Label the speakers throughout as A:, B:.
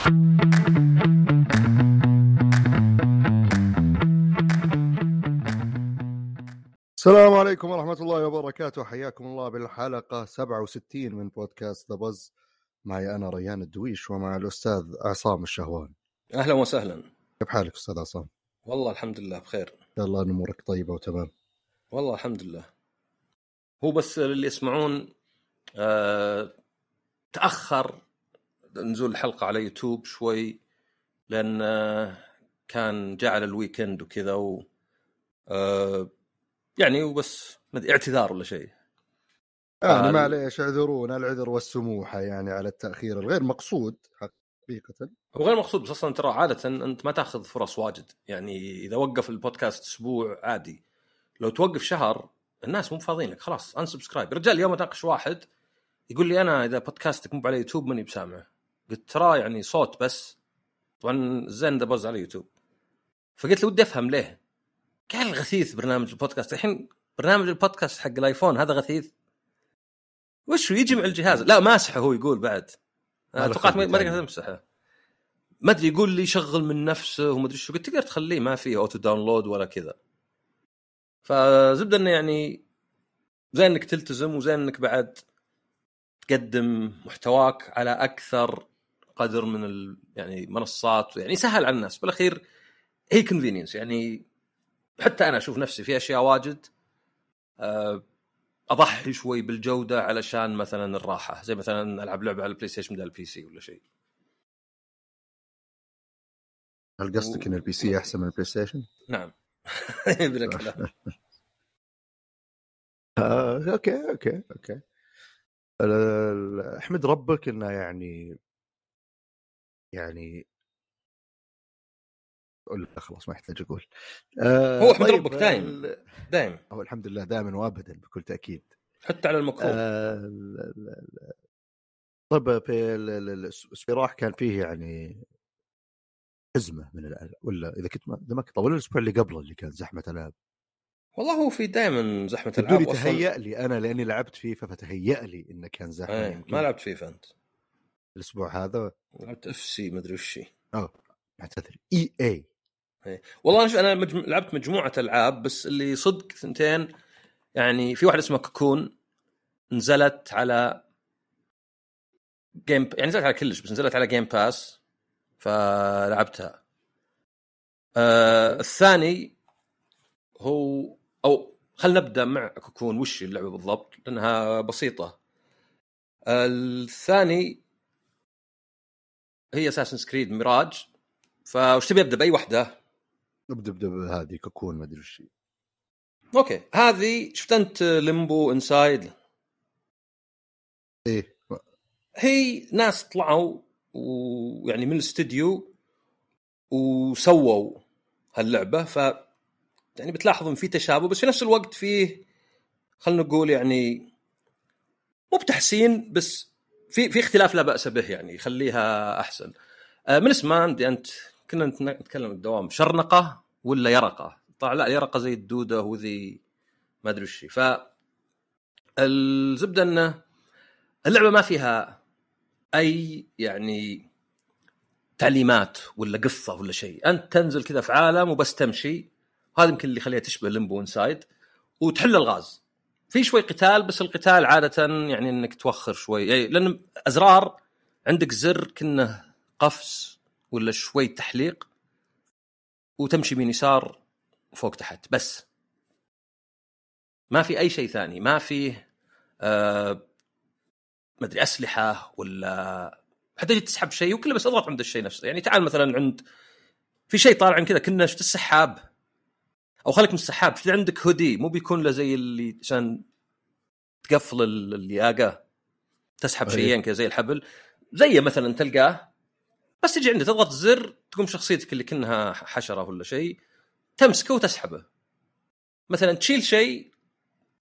A: السلام عليكم ورحمة الله وبركاته. حياكم الله بالحلقة 67 من بودكاست ذا بز معي أنا ريان الدويش ومع الأستاذ عصام الشهوان.
B: أهلا وسهلا.
A: كيف حالك أستاذ عصام؟
B: والله الحمد لله بخير.
A: إن شاء الله أن أمورك طيبة وتمام.
B: والله الحمد لله. هو بس اللي يسمعون آه تأخر نزول الحلقة على يوتيوب شوي لأن آه كان جعل ال weekend وكذا و آه يعني وبس ما اعتذار ولا شيء.
A: يعني
B: آه،
A: معليش اعذرونا العذر والسموحة يعني على التأخير الغير مقصود حقيقة.
B: هو غير مقصود بس أصلا ترى عادة أنت ما تأخذ فرص واجد. يعني إذا وقف البودكاست أسبوع عادي لو توقف شهر الناس مو فاضيين لك خلاص unsubscribe رجال اليوم اناقش واحد يقول لي أنا إذا بودكاستك مو على يوتيوب ماني بسامعه. قلت ترى يعني صوت بس. طبعا زين the pause على يوتيوب. فقلت له ودي أفهم ليه. قال غثيث برنامج البودكاست. الحين برنامج البودكاست حق الآيفون هذا غثيث. وش هو؟ يجمع الجهاز. لا ماسحه هو يقول بعد. توقعت ما. تقدر تمسحه ما أدري يقول لي شغل من نفسه وما أدري شو. قلت تقدر تخليه ما فيه auto download ولا كذا. فزبدة إنه يعني زين إنك تلتزم وزين إنك بعد تقدم محتواك على أكثر قدر من ال... يعني منصات يعني سهل على الناس. بالاخير هي convenience يعني حتى أنا أشوف نفسي في أشياء واجد آه، أضحي شوي بالجودة علشان مثلا الراحة. زي مثلا ألعب لعبة على البلاي ستيشن بدل ال PC ولا شيء.
A: هل قصدك إن ال PC أحسن من البلاي ستيشن؟
B: نعم. بلا كلام.
A: آه، okay okay okay. أحمد ربك إنه يعني يعني لا خلاص ما يحتاج أقول. آه،
B: هو أحمد
A: طيب،
B: ربك دايم. دايم.
A: هو الحمد لله دائما وابدا بكل تأكيد.
B: حتى على المكروه.
A: آه، طيب في ال- ال- ال- الصراح كان فيه يعني حزمة من ولا إذا كنت ما إذا ما كنت ولا الأسبوع اللي قبله اللي كان زحمة ألعاب؟
B: والله هو في دائما زحمة ألعاب
A: تهيأ لي أنا لأني لعبت فيفا فتهيأ لي إنه كان زحمة
B: إيه
A: يمكن.
B: ما لعبت فيفا أنت.
A: الأسبوع هذا
B: لعبت FC مدري وش هي.
A: اعتذر اي اي
B: والله أنا أنا مجم... لعبت مجموعة ألعاب بس اللي صدق ثنتين يعني في واحدة اسمها كوكون نزلت على جيم يعني نزلت على كل ش بس نزلت على Game Pass فلعبتها. آه الثاني هو أو خلينا نبدأ مع كوكون وش اللعبة بالضبط؟ لأنها بسيطة. آه الثاني هي Assassin's Creed Mirage فوش تبي أبدأ بأي واحدة
A: ابدا أبدأ بهذه كوكون ما أدري وش.
B: okay. هذه شفت أنت Limbo Inside
A: إيه.
B: هي ناس طلعوا ويعني من الاستديو وسووا هاللعبة. ف يعني بتلاحظوا إن في تشابه بس في نفس الوقت فيه خلينا نقول يعني مو بتحسين بس في في اختلاف لا بأس به يعني يخليها أحسن. آه، من اسمها عندي أنت كنا نت- نتكلم الدوام. شرنقة ولا يرقة؟ طلع لا يرقة زي الدودة وذي ما أدري وش. ف الزبدة إنه اللعبة ما فيها أي يعني تعليمات ولا قصة ولا شيء. أنت تنزل كذا في عالم وبس تمشي. هذا يمكن اللي يخليها تشبه Limbo Inside وتحل الغاز. في شوي قتال بس القتال عادة يعني إنك توخر شوي. يعني لأن أزرار عندك زر كنه قفز ولا شوي تحليق وتمشي من يسار فوق تحت بس. ما في أي شيء ثاني ما فيه آه ما أدري أسلحة ولا حتى تجي تسحب شيء وكله بس أضغط عند الشيء نفسه. يعني تعال مثلا عند في شيء طالع كذا كنا السحاب. أو خليك من السحاب شفت عندك هودي مو بيكون له زي اللي عشان تقفل ال- الياقه تسحب
A: أيه.
B: شيئين كذا زي الحبل. زيه مثلا تلقاه بس تجي عنده تضغط زر تقوم شخصيتك اللي كأنها حشرة ولا شيء تمسكه وتسحبه. مثلا تشيل شيء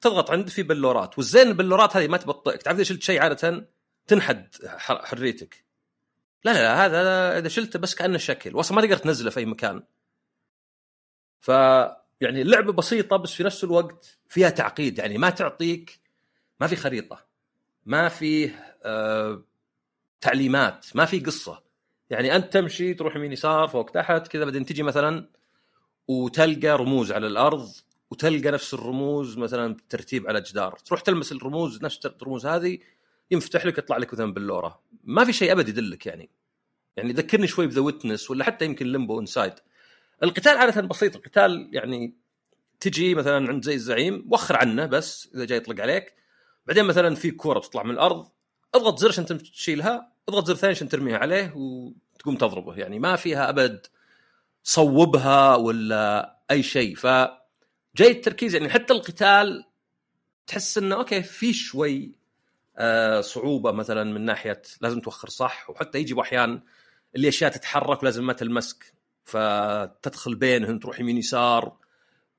B: تضغط عنده في بلورات. والزين البلورات هذه ما تبطئك. تعرف إذا شلت شيء عادة تنحد حريتك. لا لا لا هذا إذا شلته بس كأنه شكل. واصلا ما تقدر تنزله في أي مكان. ف يعني اللعبه بسيطة بس في نفس الوقت فيها تعقيد يعني ما تعطيك ما في خريطة ما في آه تعليمات ما في قصة. يعني أنت تمشي تروح يمين يسار فوق تحت كذا بعدين تجي مثلا وتلقى رموز على الأرض وتلقى نفس الرموز مثلا ترتيب على جدار. تروح تلمس الرموز نفس الرموز هذه ينفتح لك يطلع لك مثلا بلوره ما في شيء أبد يدلك يعني. يعني ذكرني شوي ب The Witness ولا حتى يمكن Limbo Inside. القتال عادة بسيط. القتال يعني تجي مثلا عند زي الزعيم وخر عنه بس إذا جاي يطلق عليك. بعدين مثلا في كورة بتطلع من الأرض اضغط زر عشان تشيلها اضغط زر ثاني عشان ترميها عليه وتقوم تضربه. يعني ما فيها أبد صوبها ولا أي شيء. ف جاي التركيز يعني حتى القتال تحس إنه أوكي في شوي آه صعوبة مثلا من ناحية لازم توخر صح وحتى يجي احيان اللي اشياء تتحرك ولازم ما تلمسك. فتدخل بينهم تروح يمين يسار.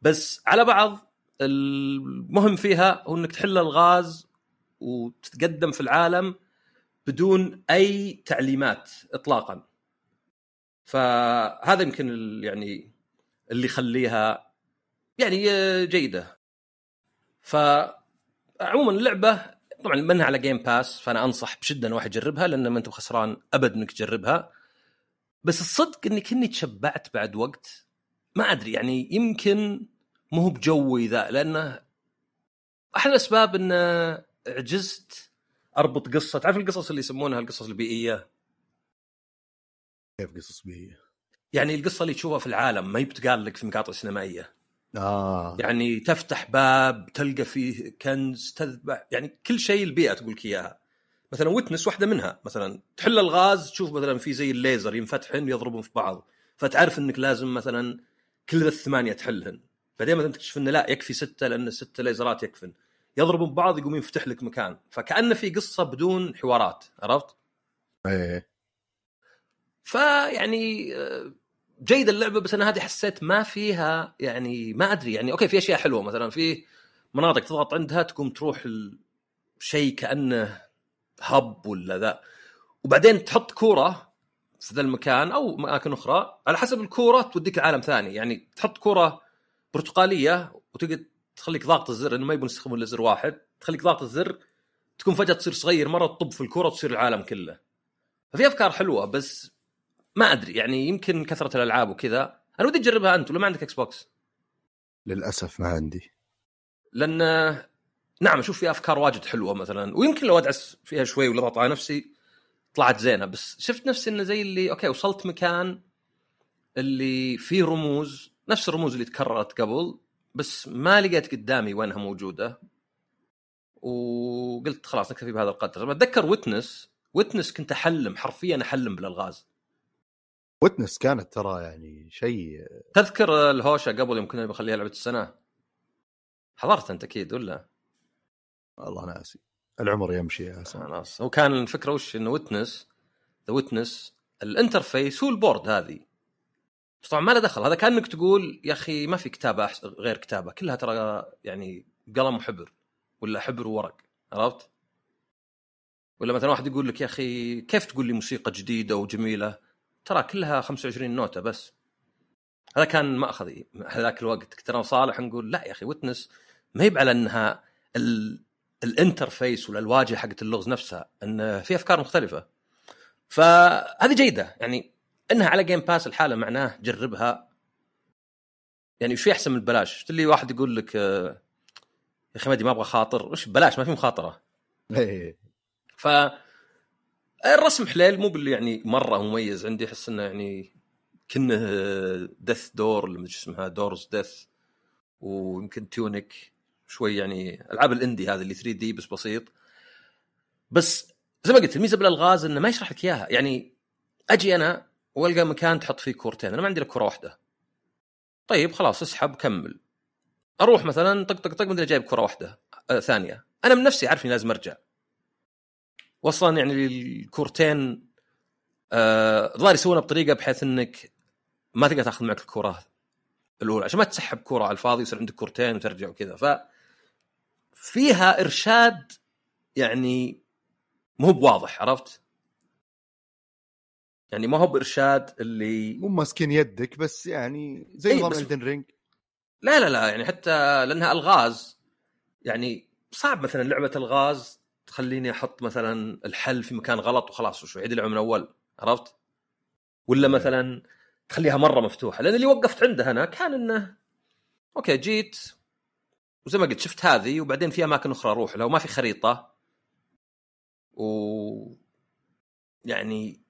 B: بس على بعض المهم فيها هو إنك تحل الغاز وتتقدم في العالم بدون أي تعليمات اطلاقا. فهذا يمكن يعني اللي يخليها يعني جيدة. فعموما اللعبة طبعا منها على جيم باس فأنا أنصح بشدة إن واحد يجربها لأن ما أنت خسران أبد إنك تجربها. بس الصدق إني كني تشبعت بعد وقت. ما أدري يعني يمكن مو هو بجوي ذا لأنه أحد الأسباب إنه عجزت أربط قصة. تعرف القصص اللي يسمونها القصص البيئية؟
A: كيف قصص بيئية؟
B: يعني القصة اللي تشوفها في العالم ما هي بتقال لك في مقاطع سينمائية.
A: آه.
B: يعني تفتح باب تلقى فيه كنز تذبح يعني كل شيء البيئة تقول لك إياها. مثلا Witness واحدة منها. مثلا تحل الغاز تشوف مثلا في زي الليزر ينفتحن يضربون في بعض. فتعرف إنك لازم مثلا كل الثمانيه تحلهن. بعدين مثلا تكتشف إنه لا يكفي ستة لأن السته ليزرات يكفن. يضربون ببعض يقوم يفتح لك مكان. فكانه في قصة بدون حوارات عرفت؟
A: إيه.
B: فيعني آه، جيد اللعبة بس أنا هذه حسيت ما فيها يعني ما أدري. يعني okay في أشياء حلوة. مثلا في مناطق تضغط عندها تقوم تروح شيء كأنه hub ولا ذا. وبعدين تحط كورة في ذا المكان أو اماكن أخرى على حسب الكورة توديك لعالم ثاني. يعني تحط كورة برتقالية وتقعد تخليك ضاغط الزر إنه ما يبون يستخدمون إلا زر واحد. تخليك ضاغط الزر تكون فجأة تصير صغير مرة تطب في الكورة وتصير العالم كله. ففي أفكار حلوة بس ما أدري. يعني يمكن كثرة الألعاب وكذا. أنا ودي تجربها أنت ولا ما عندك Xbox؟
A: للأسف ما عندي.
B: لأن نعم أشوف فيها أفكار واجد حلوة مثلا ويمكن لو أدعس فيها شوي ولا على نفسي طلعت زينة بس شفت نفسي إنه زي اللي okay وصلت مكان اللي فيه رموز نفس الرموز اللي تكررت قبل بس ما لقيت قدامي وينها موجودة وقلت خلاص نكتفي بهذا القدر. أتذكر Witness Witness كنت أحلم حرفيا أحلم بالألغاز.
A: Witness كانت ترى يعني شيء
B: تذكر الهوشة قبل يوم كنا بنخليها لعبة السنة؟ حضرت أنت أكيد ولا؟
A: والله ناسي العمر يمشي يا حسن
B: خلاص هو كان الفكرة وش؟ إنه Witness The Witness ال interface هو ال board هذه. بس طبعا ما له دخل. هذا كأنك تقول يا أخي ما في كتابة. غير كتابة. كلها ترى يعني قلم وحبر ولا حبر وورق. عرفت؟ ولا مثلا واحد يقول لك يا أخي كيف تقول لي موسيقى جديدة وجميلة؟ ترى كلها 25 نوتة بس. هذا كان ماخذي هذاك الوقت كنت أنا وصالح نقول لا يا أخي Witness ما هي على إنها ال... ال interface ولا الواجهة حقت اللغز نفسها إن في أفكار مختلفة. فهذه جيدة يعني إنها على Game Pass الحالة معناه جربها. يعني وش في احسن من ببلاش اللي واحد يقول لك آه، يا أخي ما أبغى خاطر. وش ببلاش ما في مخاطرة.
A: إيه.
B: ف الرسم حليله مو باللي يعني مرة مميز. عندي أحس إنه يعني كنه Death's Door اللي مدري اسمها Door's Death ويمكن تيونيك شوي يعني ألعاب ال indie هذه اللي 3 D بس بسيط. بس زي ما قلت الميزة بالألغاز إنه ما يشرح لك إياها. يعني أجي أنا وألقى مكان تحط فيه كورتين أنا ما عندي إلا كرة واحدة. طيب خلاص اسحب كمل. أروح مثلا طق طق طق مدري جايب كرة واحدة آه ثانية. أنا من نفسي عارف إني لازم أرجع. واصلا يعني الكورتين آه ظهر يسوونها بطريقة بحيث إنك ما تقدر تاخذ معك الكرة الأولى عشان ما تسحب كرة على الفاضي يصير عندك كورتين وترجع وكذا. ف فيها إرشاد يعني مو بواضح عرفت؟ يعني ما هو بإرشاد اللي
A: مو ماسكين يدك بس يعني زي
B: إيه،
A: نظام
B: بس-
A: Elden Ring
B: لا لا لا يعني حتى لأنها ألغاز يعني صعب مثلا لعبة ألغاز تخليني أحط مثلا الحل في مكان غلط وخلاص وشو عيد اللعبه من أول عرفت؟ ولا مثلا تخليها مرة مفتوحة لأن اللي وقفت عنده أنا كان إنه okay جيت وزي ما قلت شفت هذه وبعدين في أماكن أخرى أروح لها وما في خريطة. و يعني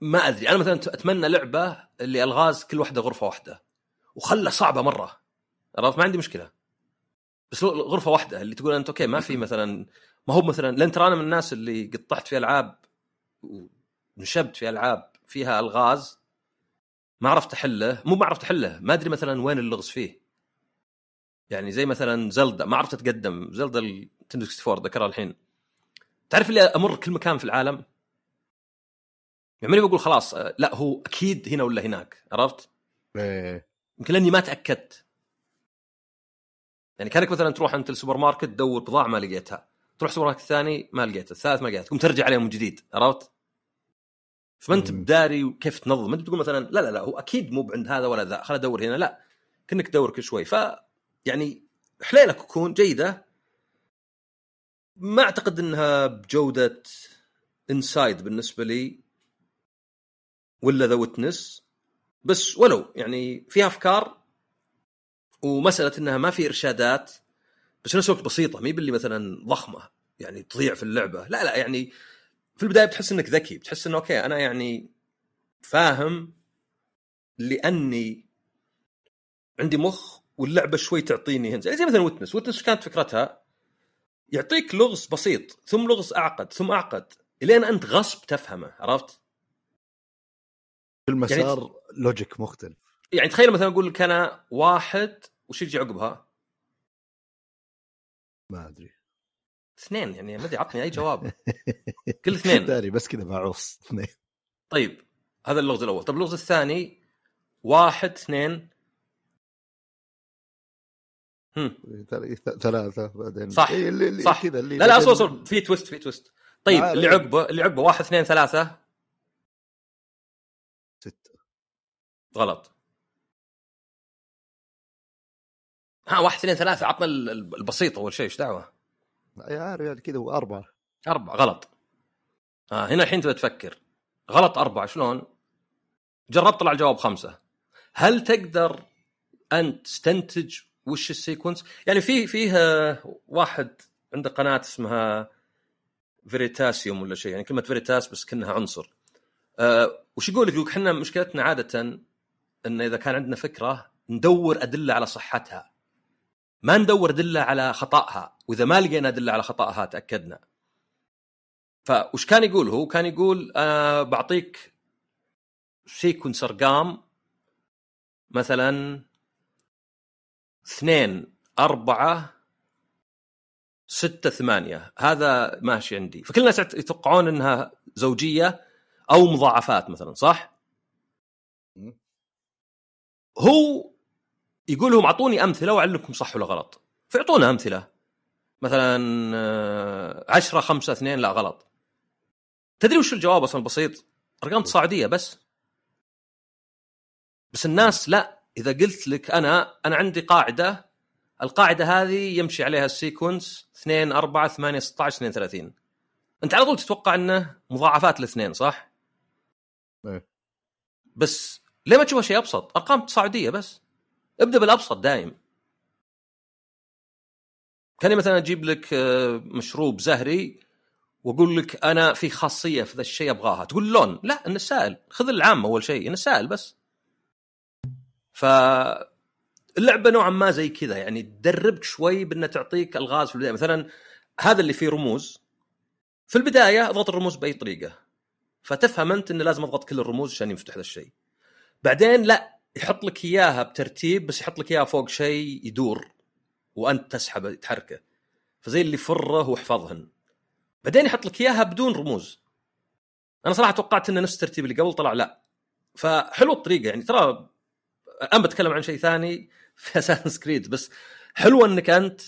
B: ما أدري. أنا مثلا أتمنى لعبة اللي ألغاز كل واحدة غرفة واحدة وخلى صعبة مرة. عرفت؟ ما عندي مشكلة. بس غرفة واحدة اللي تقول أنت أوكي ما في مثلا ما هو مثلا لأن ترى أنا من الناس اللي قطعت في ألعاب ونشبت في ألعاب فيها ألغاز ما عرفت أحله مو ما عرفت أحله ما أدري مثلا وين اللغز فيه. يعني زي مثلا Zelda ما عرفت اتقدم Zelda ال Nintendo 64 ذكرها الحين. تعرف اللي أمر كل مكان في العالم؟ يعني ماني بقول خلاص لا هو أكيد هنا ولا هناك عرفت؟
A: إيه.
B: يمكن لأني ما تأكدت. يعني كانك مثلا تروح أنت السوبر ماركت تدور بضاعة ما لقيتها. تروح السوبر ماركت الثاني ما لقيتها الثالث ما لقيتها تقوم ترجع عليهم من جديد عرفت؟ فما
A: أنت.
B: بداري كيف تنظم. أنت تقول مثلا لا لا لا هو أكيد مو عند هذا ولا ذا خل أدور هنا لا كأنك تدور كل شوي. ف يعني حليله Cocoon جيدة. ما أعتقد إنها بجودة Inside بالنسبة لي ولا The Witness بس ولو يعني فيها أفكار ومسألة إنها ما في إرشادات بس نفس الوقت بسيطة مي باللي مثلا ضخمة يعني تضيع في اللعبة. لا لا يعني في البداية بتحس إنك ذكي بتحس إنه okay أنا يعني فاهم لأني عندي مخ واللعبة شوي تعطيني hints. يعني زي مثلا Witness Witness كانت فكرتها؟ يعطيك لغز بسيط ثم لغز أعقد ثم أعقد إلين أنت غصب تفهمه عرفت؟
A: كل مسار logic مختلف.
B: يعني تخيل مثلا أقول لك أنا واحد وش يجي عقبها؟
A: ما أدري.
B: اثنين يعني ما أدري عطني أي جواب. كل اثنين.
A: داري بس كذا معروس اثنين.
B: طيب هذا اللغز الأول. طيب اللغز الثاني واحد اثنين. هم.
A: ثل- ثلاثة بعدين.
B: صح،
A: إيه اللي اللي
B: صح.
A: كذا اللي
B: لا لا أصبر أصبر. في تويست في تويست. طيب اللي. عقبه اللي عقبه واحد اثنين ثلاثة.
A: ستة.
B: غلط. ها واحد اثنين ثلاثة. عطنا ال- ال- البسيط أول شيء إيش دعوة؟
A: يا عارف يعني كذا هو أربعة.
B: أربعة غلط. آه هنا الحين تبغى تفكر. غلط أربعة شلون؟ جربت طلع الجواب خمسة. هل تقدر أن تستنتج وش ال sequence؟ يعني في فيه آه، واحد عنده قناة اسمها Veritasium ولا شيء يعني كلمة veritas بس كأنها عنصر آه وش يقول لك؟ يقول إحنا مشكلتنا عادة إن إذا كان عندنا فكرة ندور أدلة على صحتها ما ندور أدلة على خطأها وإذا ما لقينا أدلة على خطأها تأكدنا فوش كان يقول هو؟ كان يقول أنا بعطيك سيكونس أرقام مثلا اثنين أربعة ستة ثمانية. هذا ماشي عندي. فكل الناس يتوقعون إنها زوجية أو مضاعفات مثلا صح؟ هو يقول لهم أعطوني أمثلة وأعلمكم صح ولا غلط. فيعطونا أمثلة. مثلا آه، 10 5 2 لا غلط. تدري وش الجواب أصلا بسيط؟ أرقام تصاعديه بس. بس الناس لا. إذا قلت لك أنا أنا عندي قاعدة القاعدة هذه يمشي عليها السيكونس 2 4 8 16 32 أنت على طول تتوقع إنه مضاعفات الاثنين صح؟
A: إيه.
B: بس ليه ما تشوفها شيء أبسط؟ أرقام تصاعدية بس ابدأ بالأبسط دايم كاني مثلا أجيب لك آه، مشروب زهري وأقول لك أنا في خاصية في ذا الشيء أبغاها تقول لون لا إنه سائل خذ العام أول شيء إنه سائل بس ف اللعبه نوعا ما زي كذا يعني تدربك شوي بانها تعطيك ألغاز في البداية. مثلا هذا اللي فيه رموز. في البداية أضغط الرموز بأي طريقة فتفهم أنت إنه لازم أضغط كل الرموز عشان ينفتح ذا الشيء. بعدين لا يحط لك إياها بترتيب بس يحط لك إياها فوق شيء يدور وأنت تسحبه تحركه. فزي اللي فره واحفظهن بعدين يحط لك إياها بدون رموز. أنا صراحة توقعت إنه نفس الترتيب اللي قبل طلع لا. فحلو الطريقة يعني ترى أنا بتكلم عن شيء ثاني في اساسن كريد بس حلوة إنك أنت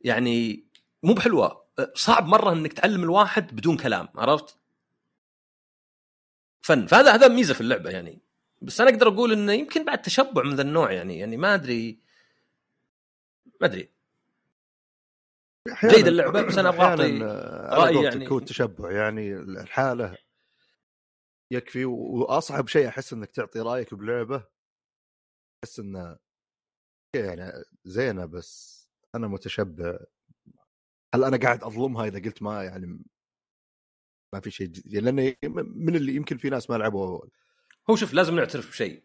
B: يعني مو بحلوة صعب مرة إنك تعلم الواحد بدون كلام عرفت؟ فن فهذا هذا ميزة في اللعبة يعني بس أنا أقدر أقول إنه يمكن بعد تشبع من ذا النوع يعني يعني ما أدري ما
A: أدري
B: جيد اللعبة، بس أبغى أعطي
A: أحياناً، آه، قولتك
B: يعني.
A: هو التشبع يعني الحالة يكفي وأصعب شيء أحس إنك تعطي رأيك بلعبة احس انه يعني زينة بس أنا متشبع. هل أنا قاعد أظلمها إذا قلت ما يعني ما في شيء جديد لأن من اللي يمكن في ناس ما لعبوا
B: هو شوف لازم نعترف بشيء.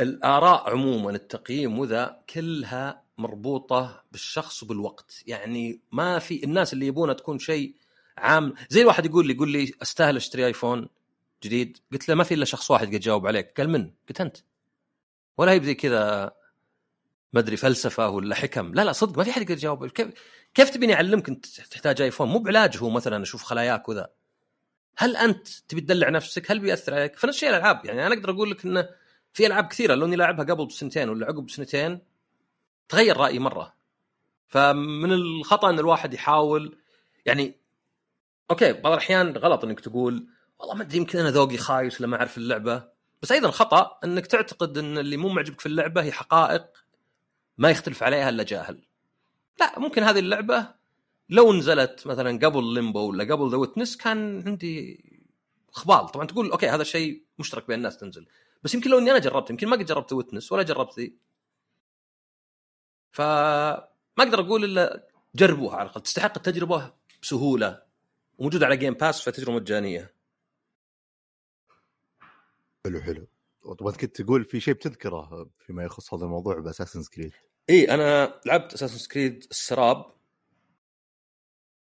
B: الآراء عموما التقييم وذا كلها مربوطة بالشخص وبالوقت. يعني ما في الناس اللي يبونها تكون شيء عام زي الواحد يقول لي يقول لي أستاهل أشتري ايفون جديد؟ قلت له ما في إلا شخص واحد قد جاوب عليك قال من؟ قلت أنت. ولا هي زي كذا ما أدري فلسفة ولا حكم. لا لا صدق ما في احد يقدر يجاوب. كيف كيف تبيني أعلمك انت تحتاج ايفون مو بعلاج هو مثلا أشوف خلاياك وذا. هل أنت تبي تدلع نفسك؟ هل بيأثر عليك؟ فنفس الشيء الألعاب. يعني أنا أقدر أقول لك انه في ألعاب كثيرة لو إني لاعبها قبل بسنتين ولا عقب بسنتين تغير رأيي مرة. فمن الخطأ إن الواحد يحاول. يعني okay بعض الأحيان غلط إنك تقول والله ما أدري يمكن أنا ذوقي خايس لما أعرف اللعبة. بس أيضا خطأ إنك تعتقد إن اللي مو معجبك في اللعبة هي حقائق ما يختلف عليها إلا جاهل. لا ممكن هذه اللعبة لو نزلت مثلا قبل Limbo ولا قبل The Witness كان عندي اخبال طبعا تقول okay هذا شيء مشترك بين الناس تنزل. بس يمكن لو إني أنا جربت يمكن ما قد جربت Witness ولا جربت ذي فما أقدر أقول إلا جربوها على الأقل. تستحق التجربة بسهولة. وموجودة على Game Pass فتجربة مجانية.
A: حلو حلو طبعا كنت تقول في شيء بتذكره فيما يخص هذا الموضوع ب Assassin's
B: Creed إي أنا لعبت Assassin's Creed السراب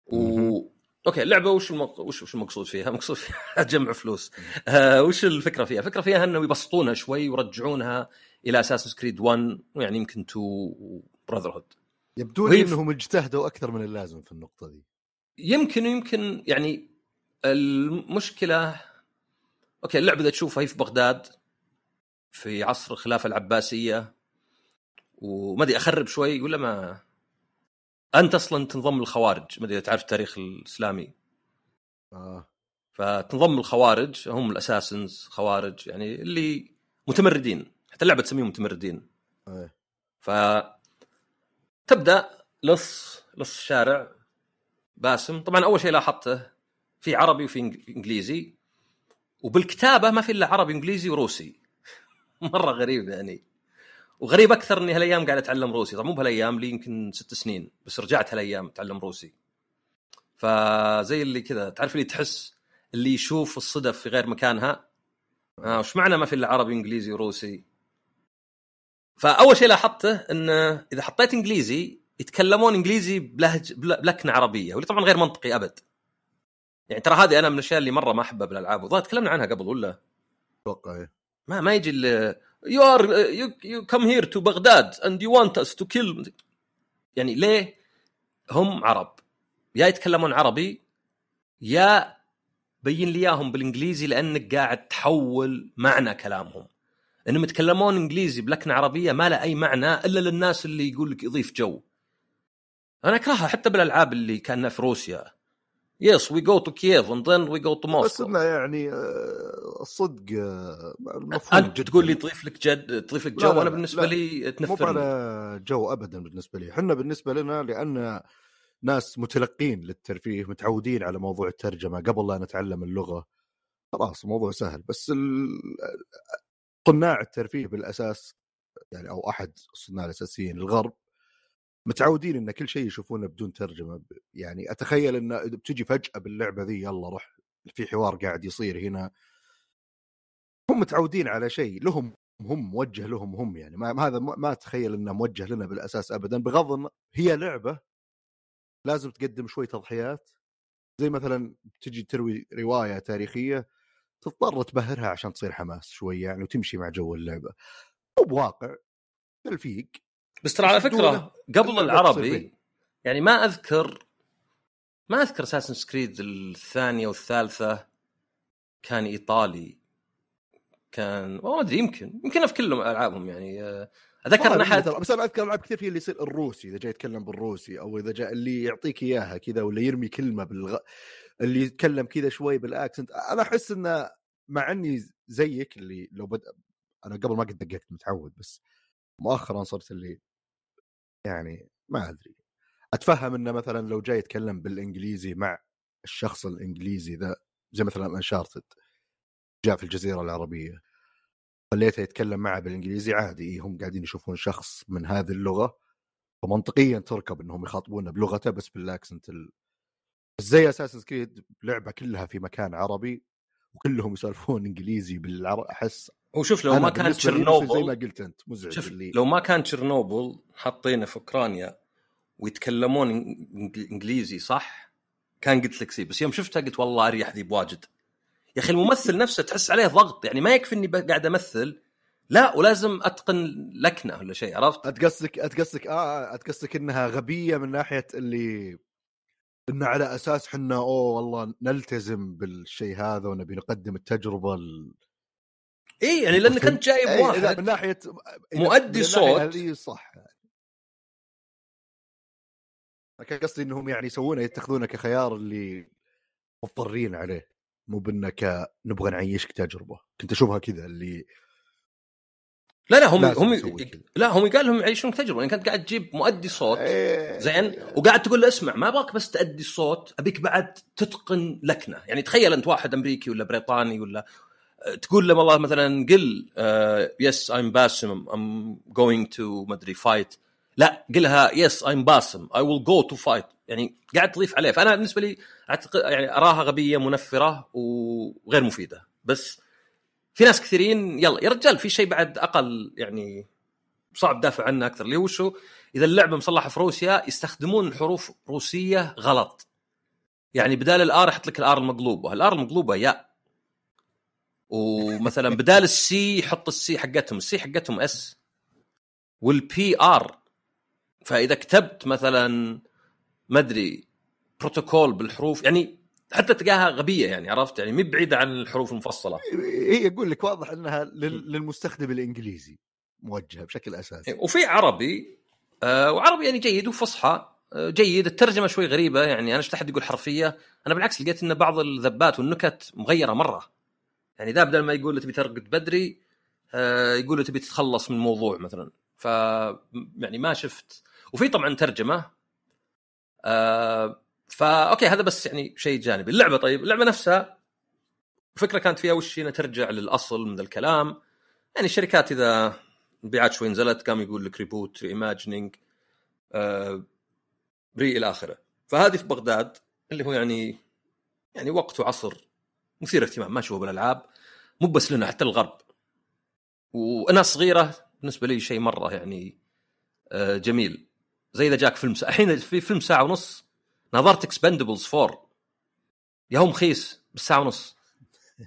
B: و okay اللعبة وش المق... وش وش المقصود فيها؟ مقصود فيها جمع فلوس. آه وش الفكرة فيها؟ الفكرة فيها إنه يبسطونها شوي ويرجعونها إلى Assassin's Creed 1 ويعني يمكن 2 Brotherhood.
A: يبدو لي إنهم اجتهدوا أكثر من اللازم في النقطة دي.
B: يمكن يمكن يعني المشكلة okay اللعبة إذا تشوفها هي في بغداد في عصر الخلافة العباسية وما أدري أخرب شوي ولا ما أنت أصلا تنضم للخوارج ما أدري إذا تعرف التاريخ الإسلامي.
A: آه.
B: فتنضم الخوارج هم ال Assassins خوارج يعني اللي متمردين حتى اللعبة تسميهم متمردين.
A: إيه.
B: ف تبدا لص لص الشارع باسم. طبعا أول شيء لاحظته في عربي وفي إنجليزي. وبالكتابة ما في إلا عربي إنجليزي وروسي. مرة غريب يعني. وغريب أكثر إني هالأيام قاعد أتعلم روسي. طبعا مو بهالأيام لي يمكن ست سنين بس رجعت هالأيام أتعلم روسي. فزي اللي كذا تعرف اللي تحس اللي يشوف الصدف في غير مكانها؟ آه وش معنى ما في إلا عربي إنجليزي وروسي؟ فأول شيء لاحظته انه إذا حطيت إنجليزي يتكلمون إنجليزي بلهج بلكنة عربية واللي طبعا غير منطقي أبد. يعني ترى هذه أنا من الأشياء اللي مرة ما أحبها بالألعاب. وظاهر تكلمنا عنها قبل ولا؟
A: أتوقع إيه.
B: ما ما يجي you are you come here to Baghdad and you want us to kill يعني ليه هم عرب؟ يا يتكلمون عربي يا بين لي إياهم بالإنجليزي لأنك قاعد تحول معنى كلامهم. إنهم يتكلمون إنجليزي بلكنة عربية ما له أي معنى إلا للناس اللي يقول لك يضيف جو. أنا أكرهها حتى بالألعاب اللي كأنها في روسيا. yes we go to Kiev and then we go to Moscow
A: بس إنه يعني آه، الصدق آه،
B: المفروض أنت تقول لي تضيف لك جد تضيف لك جو أنا بالنسبة لي
A: تنفرني. مو على جو ابدا بالنسبة لي. إحنا بالنسبة لنا لأن ناس متلقين للترفيه متعودين على موضوع الترجمة قبل لا نتعلم اللغة. خلاص الموضوع سهل. بس صناع الترفيه بالأساس يعني أو أحد الصناع الأساسيين الغرب متعودين إن كل شيء يشوفونه بدون ترجمة يعني أتخيل إن بتجي فجأة باللعبة ذي يلا روح في حوار قاعد يصير هنا. هم متعودين على شيء لهم هم موجه لهم هم يعني. ما هذا ما أتخيل إنه موجه لنا بالأساس ابدا بغض النظر هي لعبة لازم تقدم شوي تضحيات. زي مثلا تجي تروي رواية تاريخية تضطر تبهرها عشان تصير حماس شوي يعني وتمشي مع جو اللعبة. مو بواقع تلفيق.
B: بس ترى على فكرة قبل العربي يعني ما أذكر ما أذكر اساسن سكريد الثانية والثالثة كان إيطالي. كان ما أدري يمكن يمكن في كلهم ألعابهم يعني آه، اتذكر ان احد
A: بس أنا أذكر ألعاب كثير في اللي يصير الروسي إذا جاي يتكلم بالروسي أو إذا جاء اللي يعطيك إياها كذا ولا يرمي كلمة بالغ اللي يتكلم كذا شوي بال accent أنا أحس انه مع إني زيك اللي لو بد أنا قبل ما قد دققت متعود بس مؤخرا صرت اللي يعني ما أدري. أتفهم إنه مثلا لو جاي يتكلم بالإنجليزي مع الشخص الإنجليزي ذا زي مثلا Uncharted جاء في الجزيرة العربية خليته يتكلم معه بالإنجليزي عادي إيه، هم قاعدين يشوفون شخص من هذه اللغة فمنطقيا تركب إنهم يخاطبونه بلغته بس بال accent ال... زي Assassin's Creed لعبة كلها في مكان عربي وكلهم يسولفون إنجليزي بالعربي أحس
B: هو شوف لو ما كان تشيرنوبل
A: زي ما قلت أنت مزعج
B: شوف
A: اللي
B: لو ما كان تشيرنوبل حاطينه في أوكرانيا ويتكلمون إنجليزي صح؟ كان قلت لك سي بس يوم شفتها قلت والله أريح ذي بواجد. يا أخي الممثل نفسه تحس عليه ضغط يعني ما يكفي إني قاعد أمثل. لا ولازم أتقن لكنة ولا شيء عرفت؟
A: أتقصدك أتقصدك آه أتقصدك إنها غبية من ناحية اللي إنه على أساس حنا أوه والله نلتزم بالشيء هذا ونبي نقدم التجربة ال...
B: اي يعني لانك انت جايب
A: إيه، إذا
B: واحد
A: من ناحية إذا
B: مؤدي صوت.
A: هذه صح. كان قصدي إنهم يعني يسوونه يتخذونه كخيار اللي مضطرين عليه. مو بانك نبغى نعيشك تجربة. كنت أشوفها كذا اللي
B: لا لا هم هم. لا هم قال لهم يعيشونك تجربه يعني كنت قاعد تجيب مؤدي صوت
A: إيه،
B: زين وقاعد تقول له اسمع ما أبغاك بس تأدي الصوت أبيك بعد تتقن لكنة. يعني تخيل أنت واحد أمريكي ولا بريطاني ولا تقول له والله مثلا قل yes I'm Basim I'm going to مدري fight لا قلها yes I'm Basim I will go to fight يعني قاعد تضيف عليه. فأنا بالنسبة لي أعتقد يعني أراها غبية منفرة وغير مفيدة. بس في ناس كثيرين يلا يا رجال في شيء بعد أقل يعني صعب دافع عنه أكثر اللي هو شو؟ إذا اللعبة مصلحة في روسيا يستخدمون حروف روسية غلط. يعني بدال ال R يحط لك ال R المقلوبة. ال R المقلوبة يا ومثلا بدال ال C يحط ال C حقتهم ال C حقتهم S وال P R فإذا كتبت مثلا ما أدري بروتوكول بالحروف يعني حتى تلقاها غبية يعني عرفت؟ يعني مي بعيدة عن الحروف المفصلة.
A: هي أقول لك واضح إنها لل- للمستخدم الإنجليزي موجهة بشكل أساسي.
B: وفي عربي آه وعربي يعني جيد وفصحى آه جيد. الترجمة شوي غريبة يعني أنا شفت أحد يقول حرفية أنا بالعكس لقيت إن بعض الذبات والنكت مغيرة مرة. يعني ذا بدل ما يقول تبي ترقد بدري آه يقول تبي تتخلص من موضوع مثلا. ف يعني ما شفت. وفي طبعا ترجمة آه فا okay هذا بس يعني شيء جانبي. اللعبة طيب اللعبة نفسها الفكرة كانت فيها وش انها ترجع للأصل من الكلام. يعني الشركات إذا المبيعات شوي نزلت قام يقول لك reboot reimagining آه re إلى آخره. فهذه في بغداد اللي هو يعني يعني وقت وعصر مثير اهتمام ما اشوفه بالألعاب مو بس لنا حتى الغرب. وأنا صغيرة بالنسبة لي شيء مرة يعني آه جميل. زي إذا جاك فيلم. الحين في فيلم ساعة ونص نظرت Expendables 4 يا هو مخيس بالساعة ونص.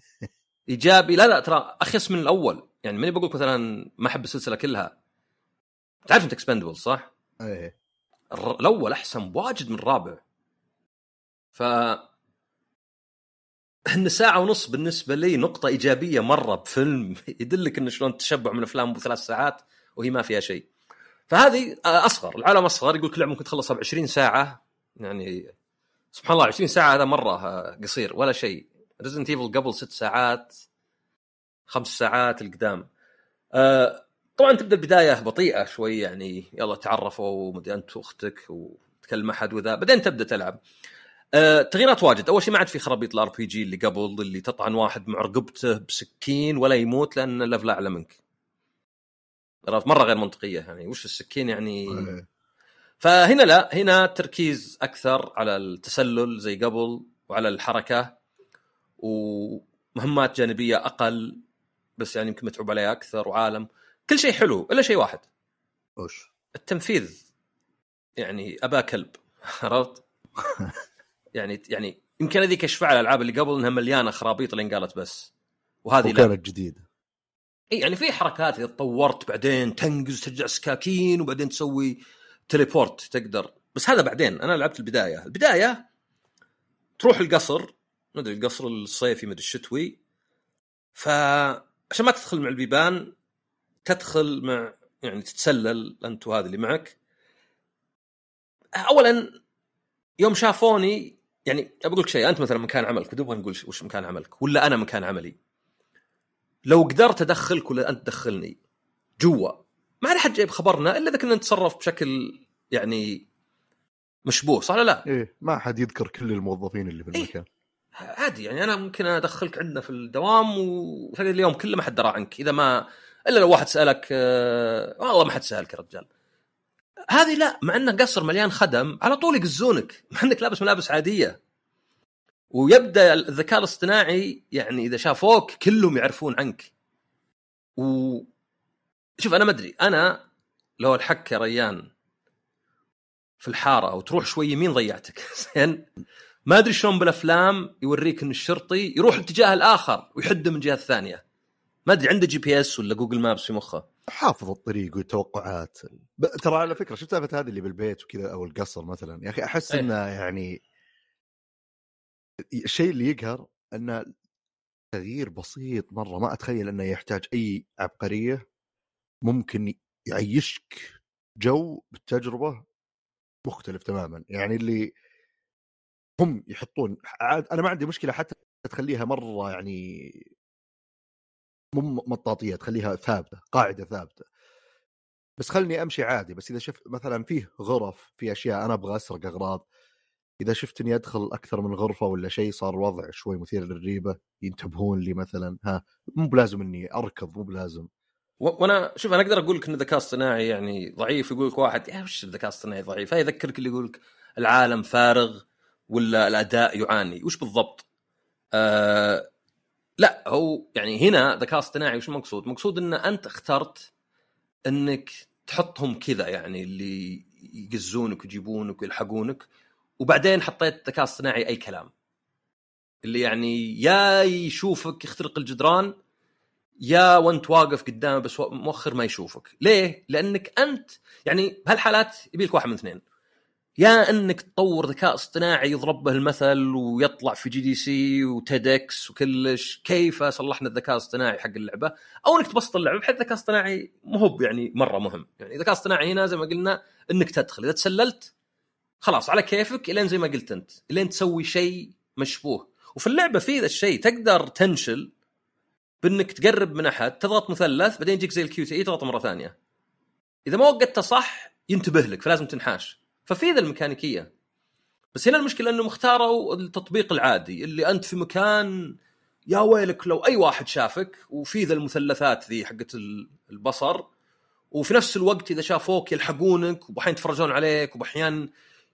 B: إيجابي. لا لا ترى اخيس من الأول. يعني ماني بقول مثلا ما أحب السلسلة كلها. تعرف أنت Expendable صح؟ إيه. الأول أحسن بواجد من الرابع. ف ان ساعة ونص بالنسبة لي نقطة إيجابية مرة بفيلم يدلك إنه شلون التشبع من أفلام ابو ثلاث ساعات وهي ما فيها شيء. فهذه آه، أصغر العالم أصغر يقول كل لعبه ممكن تخلصها ب 20 ساعة. يعني سبحان الله 20 ساعة هذا مرة آه، قصير ولا شيء. Resident Evil قبل ست ساعات خمس ساعات القدام. آه، طبعا تبدأ البدايه بطيئة شوي يعني يلا تعرفوا ومدري أنت وأختك وتكلم أحد وذا بعدين تبدأ تلعب. آه، تغييرات واجد. أول شيء ما عاد في خرابيط ال RPG اللي قبل اللي تطعن واحد مع رقبته بسكين ولا يموت لأن ال level أعلى منك. عرفت؟ مرة غير منطقية يعني. وش السكين يعني. فهنا لا هنا تركيز أكثر على التسلل زي قبل وعلى الحركة ومهمات جانبية أقل بس يعني يمكن متعوب عليها أكثر وعالم. كل شيء حلو إلا شيء واحد.
A: وش؟
B: التنفيذ. يعني أبا كلب. عرفت؟ يعني يعني يمكن هذيك اشفع الألعاب اللي قبل إنها مليانة خرابيط اللي انقالت بس. وهذه
A: وكانت جديدة.
B: إي يعني في حركات إذا تطورت بعدين تنقز ترجع سكاكين وبعدين تسوي تليبورت تقدر. بس هذا بعدين أنا لعبت البداية. البداية تروح القصر ما أدري القصر الصيفي ما أدري الشتوي. فعشان ما تدخل مع البيبان تدخل مع يعني تتسلل انت وهذا اللي معك. اولا يوم شافوني يعني بقول لك شيء أنت مثلا مكان عملك ودبغى نقول وش مكان عملك ولا أنا مكان عملي لو قدرت أدخلك ولا أنت تدخلني جوا ما عاد حد جايب خبرنا إلا إذا كنا نتصرف بشكل يعني مشبوه صح ولا لا؟
A: إيه ما حد يذكر كل الموظفين اللي في
B: إيه.
A: المكان
B: عادي يعني أنا ممكن أدخلك عندنا في الدوام وتقعد اليوم كله ما حد درى عنك إذا ما إلا لو واحد سألك آه، والله ما حد سألك يا رجال هذه لا مع انه قصر مليان خدم على طول يقزونك. مع أنك لابس ملابس عادية. ويبدأ الذكاء الاصطناعي يعني إذا شافوك كلهم يعرفون عنك. و شوف أنا ما أدري. أنا لو ألحقك يا ريان في الحارة أو تروح شوي يمين ضيعتك. زين؟ ما أدري شلون بالأفلام يوريك إن الشرطي يروح الاتجاه الآخر ويحده من الجهة الثانية. ما أدري عنده GPS ولا Google Maps في مخه.
A: حافظ الطريق والتوقعات. ترى على فكرة شفت سالفه هذه اللي بالبيت وكذا أو القصر مثلا يا أخي أحس
B: أيه.
A: إنه يعني الشيء اللي يقهر إنه تغيير بسيط مرة ما أتخيل إنه يحتاج أي عبقرية ممكن يعيشك جو بالتجربه مختلف تماما يعني اللي هم يحطون عاد أنا ما عندي مشكلة حتى تخليها مرة يعني مو مطاطية تخليها ثابتة قاعدة ثابتة. بس خلني أمشي عادي بس إذا شفت مثلا فيه غرف في أشياء أنا أبغى أسرق أغراض إذا شفتني أدخل أكثر من غرفة ولا شيء صار الوضع شوي مثير للريبة ينتبهون لي مثلا ها مو بلازم إني أركض مو بلازم.
B: وأنا شوف أنا أقدر أقول لك إن الذكاء الصناعي يعني ضعيف يقول لك واحد يا وش الذكاء الصناعي ضعيف؟ يذكرك اللي يقول لك العالم فارغ ولا الأداء يعاني. وش بالضبط؟ آه لا هو يعني هنا ذكاء اصطناعي وش المقصود؟ مقصود إن أنت اخترت إنك تحطهم كذا يعني اللي يقزونك ويجيبونك ويلحقونك وبعدين حطيت ذكاء اصطناعي أي كلام. اللي يعني يا يشوفك يخترق الجدران يا وأنت واقف قدامه بس مؤخر ما يشوفك. ليه؟ لأنك أنت يعني بهالحالات يبي لك واحد من اثنين. يا إنك تطور ذكاء اصطناعي يضرب به المثل ويطلع في GDC و TEDx وكلش. كيف صلحنا الذكاء الاصطناعي حق اللعبة؟ أو إنك تبسط اللعبة بحيث الذكاء الاصطناعي مو يعني مرة مهم. يعني الذكاء الاصطناعي هنا زي ما قلنا إنك تدخل. إذا تسللت خلاص على كيفك إلين زي ما قلت أنت إلين تسوي شيء مشبوه. وفي اللعبة في ذا الشيء تقدر تنشل بإنك تقرب من أحد تضغط مثلث بعدين يجيك زي ال QTE تضغط مرة ثانية. إذا ما وقتته صح ينتبه لك فلازم تنحاش. ففي ذا الميكانيكية. بس هنا المشكلة انهم اختاروا التطبيق العادي اللي أنت في مكان يا ويلك لو أي واحد شافك وفي ذا المثلثات ذي حقت البصر وفي نفس الوقت إذا شافوك يلحقونك وبحين يتفرجون عليك وباحيان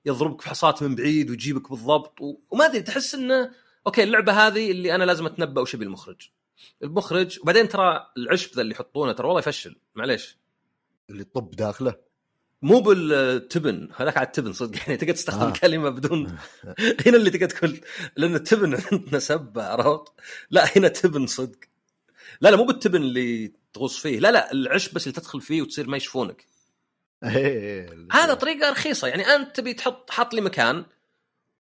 B: يضربك بحصات من بعيد ويجيبك بالضبط وما أدري تحس إنه okay اللعبة هذه اللي أنا لازم أتنبأ وش يبي المخرج. المخرج وبعدين ترى العشب ذا اللي يحطونه ترى والله يفشل معليش.
A: اللي طب داخله.
B: مو بالتبن هذاك على التبن صدق يعني تقدر تستخدم آه. كلمه بدون هنا اللي تقدر تقول لأن التبن عندنا سبه عرفت؟ لا هنا تبن صدق لا لا مو بالتبن اللي تغوص فيه لا لا العشب بس اللي تدخل فيه وتصير ما يشوفونك
A: إيه،
B: هذا طريقة رخيصة يعني أنت تبي تحط حط لي مكان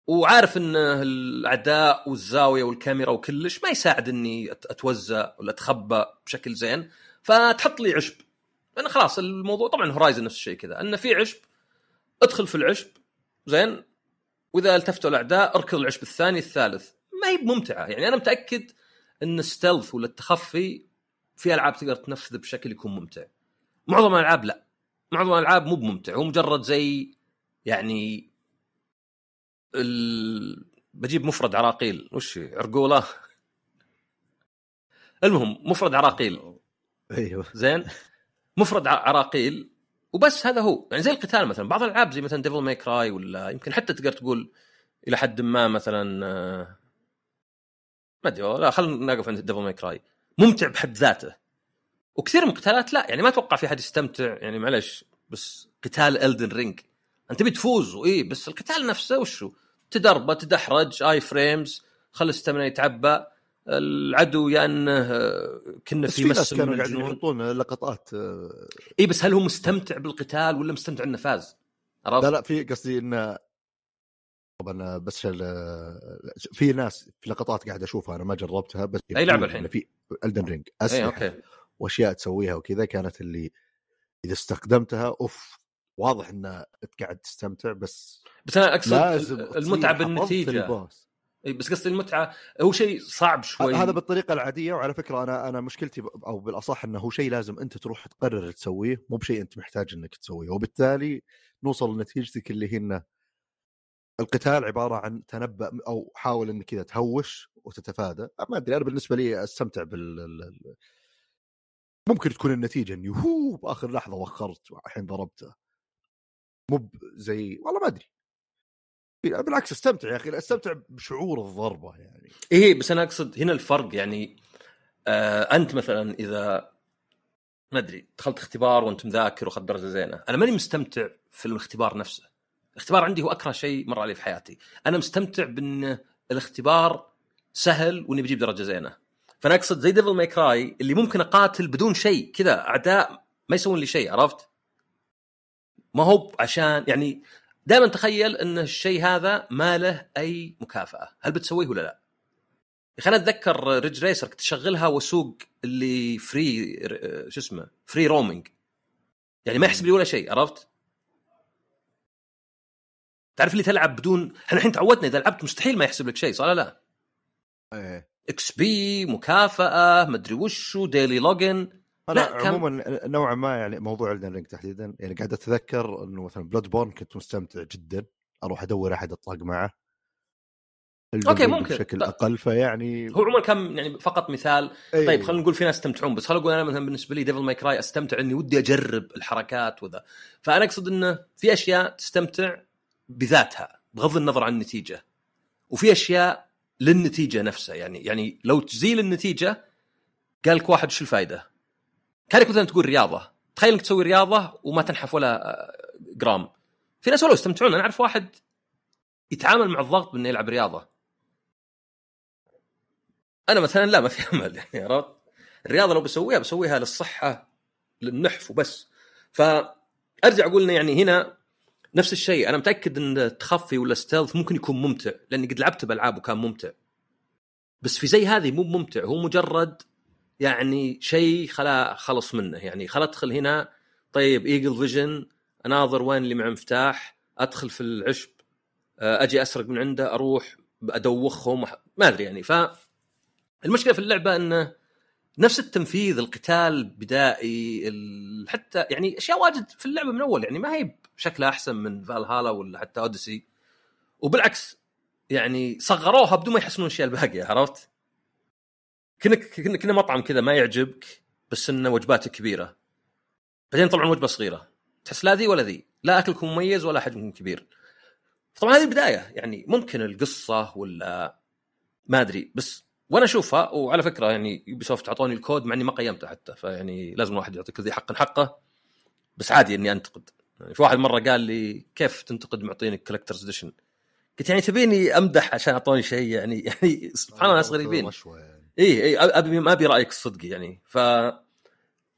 B: وعارف إن الأعداء والزاوية والكاميرا وكلش ما يساعد إني أتوزع ولا اتخبى بشكل زين فتحط لي عشب لأن خلاص الموضوع طبعا هورايزن نفس الشيء كذا. انه في عشب ادخل في العشب زين وإذا التفتوا الأعداء اركض العشب الثاني الثالث. ما هي ممتعة. يعني أنا متأكد أن الستلث ولا التخفي في ألعاب تقدر تنفذ بشكل يكون ممتع. معظم الألعاب لا. معظم الألعاب مو بممتع. هو مجرد زي يعني ال... بجيب مفرد عراقيل. وش عرقولة. المهم مفرد عراقيل.
A: أيوه.
B: زين؟ مفرد عراقيل وبس هذا هو. يعني زي القتال مثلا بعض الألعاب زي مثلا Devil May Cry ولا يمكن حتى تقدر تقول إلى حد ما مثلا آه، ما أدري لا خلينا نقف عند Devil May Cry ممتع بحد ذاته. وكثير من القتالات لا يعني ما أتوقع في أحد يستمتع يعني معلش بس قتال Elden Ring أنت تبي تفوز وإيه بس القتال نفسه وشو؟ تدربه تدحرج i-frames خلي ال stamina يتعبى. العدو يا انه كنا في
A: مس كانوا قاعدين يحطون لقطات
B: اي بس هل هو مستمتع بالقتال ولا مستمتع إنه فاز؟
A: عرفت؟ لا لا في قصدي انه طبعا بس في ناس في لقطات قاعد أشوفها أنا ما جربتها بس
B: أي لعبة الحين؟
A: في الدن رينج أسلحة. وأشياء تسويها وكذا كانت اللي إذا استخدمتها أوف واضح انه قاعد تستمتع بس
B: بس أنا أقصد المتعة بالنتيجة بس قصدي المتعة هو شيء صعب شوي.
A: هذا بالطريقة العادية وعلى فكرة أنا أنا مشكلتي أو بالأصح إنه هو شيء لازم أنت تروح تقرر تسويه مو بشيء أنت محتاج إنك تسويه. وبالتالي نوصل لنتيجتك اللي هي انه القتال عبارة عن تنبأ أو حاول إنك كذا تهوش وتتفادى. ما أدري أنا بالنسبة لي أستمتع بال ال- ال- ممكن تكون النتيجة إني هو بآخر لحظة وخرت الحين ضربته. مو زي والله ما أدري. بالعكس أستمتع يا أخي أستمتع بشعور الضربة يعني
B: إيه بس أنا أقصد هنا الفرق يعني آه أنت مثلا إذا ما أدري دخلت اختبار وأنت مذاكر وأخذت درجة زينة، أنا ماني مستمتع في الاختبار نفسه. الاختبار عندي هو أكره شيء مر علي في حياتي، أنا مستمتع بأن الاختبار سهل وإني بجيب درجة زينة. فأنا أقصد زي Devil May Cry اللي ممكن أقاتل بدون شيء كذا أعداء ما يسوون لي شيء عرفت؟ ما هو عشان يعني دائما تخيل إن الشيء هذا ما له أي مكافأة، هل بتسويه ولا لا؟ يا أخي أنا أتذكر Ridge Racer كنت اشغلها واسوق اللي free شو اسمه free roaming يعني ما يحسب لي ولا شيء عرفت؟ تعرف اللي تلعب بدون إحنا الحين تعودنا إذا لعبت مستحيل ما يحسب لك شيء صح ولا لا؟ إيه XP مكافأة مدري وشو daily
A: login
B: لا، كان-
A: عموما نوعا ما يعني موضوع Elden تحديدا يعني قاعد أتذكر إنه مثلا Bloodborne كنت مستمتع جدا أروح أدور أحد اطلق معه Ring
B: ممكن.
A: بشكل
B: لا.
A: أقل فيعني
B: هو عموما كان يعني فقط مثال
A: إيه.
B: طيب خلينا نقول في ناس يستمتعون بس خلينا نقول أنا مثلا بالنسبة لي Devil May Cry أستمتع إني ودي أجرب الحركات وذا فأنا أقصد إنه في أشياء تستمتع بذاتها بغض النظر عن النتيجة وفي أشياء للنتيجة نفسها يعني يعني لو تزيل النتيجة قال لك واحد شو الفائده؟ كانك مثلا تقول رياضة. تخيل إنك تسوي رياضة وما تنحف ولا آه، جرام. في ناس والله يستمتعون. أنا أعرف واحد يتعامل مع الضغط بأنه يلعب رياضة. أنا مثلا لا ما في أمل يعني عرفت؟ الرياضة لو بسويها بسويها للصحة للنحف وبس. فأرجع أقول يعني هنا نفس الشيء. أنا متأكد إن التخفي ولا stealth ممكن يكون ممتع لأني قد لعبت بألعاب وكان ممتع. بس في زي هذه مو ممتع. هو مجرد يعني شيء خلا خلص منه. يعني خل أدخل هنا طيب eagle vision أناظر وين اللي مع مفتاح أدخل في العشب آه، أجي أسرق من عنده أروح أدوخهم ما أدري يعني. ف المشكلة في اللعبة إنه نفس التنفيذ القتال بدائي حتى يعني أشياء واجد في اللعبة من أول. يعني ما هي بشكلها أحسن من فالهالا ولا حتى Odyssey وبالعكس يعني صغروها بدون ما يحسنون الأشياء الباقية عرفت؟ كنه كنه كنه مطعم كذا ما يعجبك بس إنه وجباته كبيرة. بعدين طلعوا وجبة صغيرة. تحس لا ذي ولا ذي. لا أكلكم مميز ولا حجمكم كبير. طبعا هذه البداية. يعني ممكن القصة ولا ما أدري. بس وأنا أشوفها وعلى فكرة يعني Ubisoft أعطوني الكود مع إني ما قيمته حتى. فيعني لازم الواحد يعطي كل ذي حق حقه. بس عادي إني أنتقد. يعني في واحد مرة قال لي كيف تنتقد معطيني collector's edition قلت يعني تبيني أمدح عشان أعطوني شيء يعني يعني سبحان الله ناس غريبين. اي اي أبي ما أبي رأيك الصدقي يعني. ف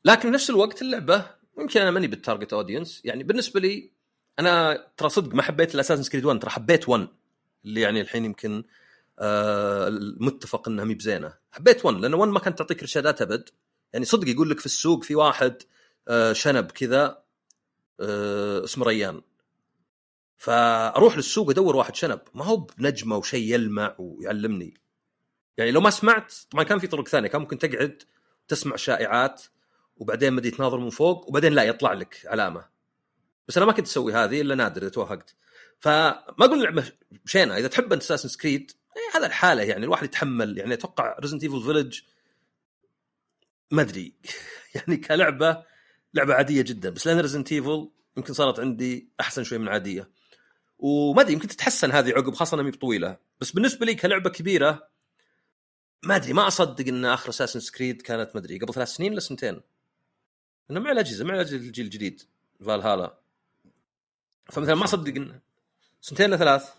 B: لكن نفس الوقت اللعبة يمكن أنا ماني بال target audience يعني بالنسبة لي أنا ترى صدق ما حبيت ال Assassin's Creed 1 ترى حبيت 1 اللي يعني الحين يمكن آه المتفق إنها مي بزينة. حبيت 1 لأن 1 ما كانت تعطيك إرشادات أبد. يعني صدق يقول لك في السوق في واحد آه شنب كذا آه اسمه ريان. فأروح للسوق أدور واحد شنب. ما هو بنجمة وشيء يلمع ويعلمني. يعني لو ما سمعت طبعا كان في طرق ثانية. كان ممكن تقعد تسمع شائعات وبعدين بدي تناظر من فوق وبعدين لا يطلع لك علامة. بس أنا ما كنت أسوي هذه إلا نادر إذا توهقت. فما أقول اللعبه شينة. إذا تحب انت اساسن سكريد هذا الحالة يعني. الواحد يتحمل. يعني أتوقع Resident Evil Village ما أدري. يعني كلعبة لعبة عادية جدا. بس لأن Resident Evil يمكن صارت عندي أحسن شوي من عادية. وما أدري يمكن تتحسن هذه عقب خاصة انها مي بطويلة. بس بالنسبة لي كلعبة كبيرة ما أدري ما أصدق إن آخر Assassin's Creed كانت ما أدري قبل ثلاث سنين ولا سنتين. إنه مع الأجهزة مع الجيل الجديد فالهالا فمثلا ما أصدق انه سنتين ولا ثلاث.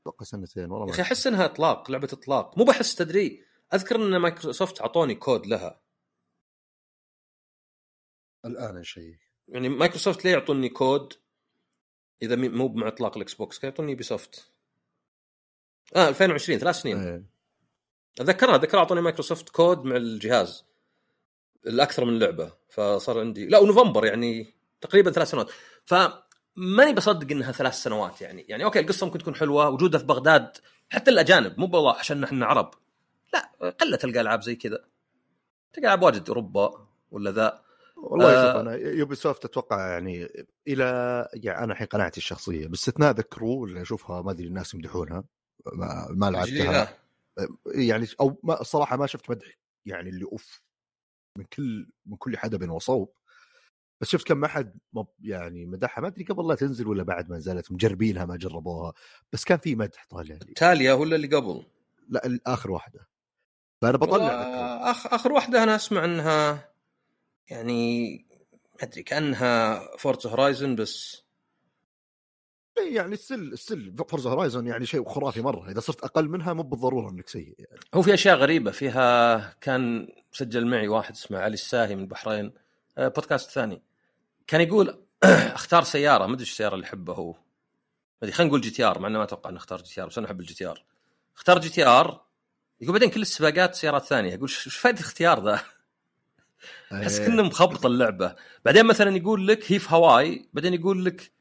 A: أتوقع سنتين والله
B: يا أخي أحس إنها إطلاق لعبة إطلاق. مو بحس تدري أذكر إن مايكروسوفت اعطوني كود لها.
A: الآن شيء
B: يعني مايكروسوفت ليه يعطوني كود؟ إذا مو مع إطلاق ال Xbox كان يعطوني Ubisoft آه 2020 ثلاث سنين. أتذكرها أتذكر أعطوني مايكروسوفت كود مع الجهاز الأكثر من لعبة فصار عندي لا ونوفمبر يعني تقريبا ثلاث سنوات. فماني بصدق إنها ثلاث سنوات يعني. يعني okay القصة ممكن تكون حلوة وجودها في بغداد حتى الأجانب مو بالله عشان إحنا عرب. لا قلة تلقى ألعاب زي كذا. تلقى ألعاب واجد أوروبا ولا ذا.
A: والله
B: آه.
A: أنا Ubi soft أتوقع يعني إلى يعني أنا الحين قناعتي الشخصية باستثناء The Crew اللي أشوفها ما أدري الناس يمدحونها ما, ما لعبتها. يعني أو ما الصراحة ما شفت مدح يعني اللي أوف من كل من كل حدب وصوب بس شفت كم أحد يعني مدحها ما أدري قبل لا تنزل ولا بعد ما نزلت مجربينها ما جربوها بس كان في مدح طالع لي
B: تاليا ولا اللي قبل؟
A: لا آخر واحدة فأنا بطلع.
B: والله أخ... آخر واحدة أنا أسمع أنها يعني ما أدري كأنها فورت هورايزن بس
A: يعني السل السل فورزا هورايزون يعني شيء خرافي مرة. إذا صرت أقل منها مو بالضرورة إنك سيء يعني.
B: هو في أشياء غريبة. فيها كان سجل معي واحد اسمه علي الساهي من البحرين آه، بودكاست ثاني. كان يقول اختار سيارة. ما أدري إيش السياره اللي يحبها هو. ما أدري خلينا نقول GTR مع انه ما أتوقع انه أختار جي تي آر بس أنا أحب ال GTR. اختار GTR. يقول بعدين كل السباقات سيارات ثانية. يقول إيش فائده الاختيار ذا؟ أحس
A: إيه.
B: كنا مخبط اللعبة. بعدين مثلا يقول لك هي في هواي بعدين يقول لك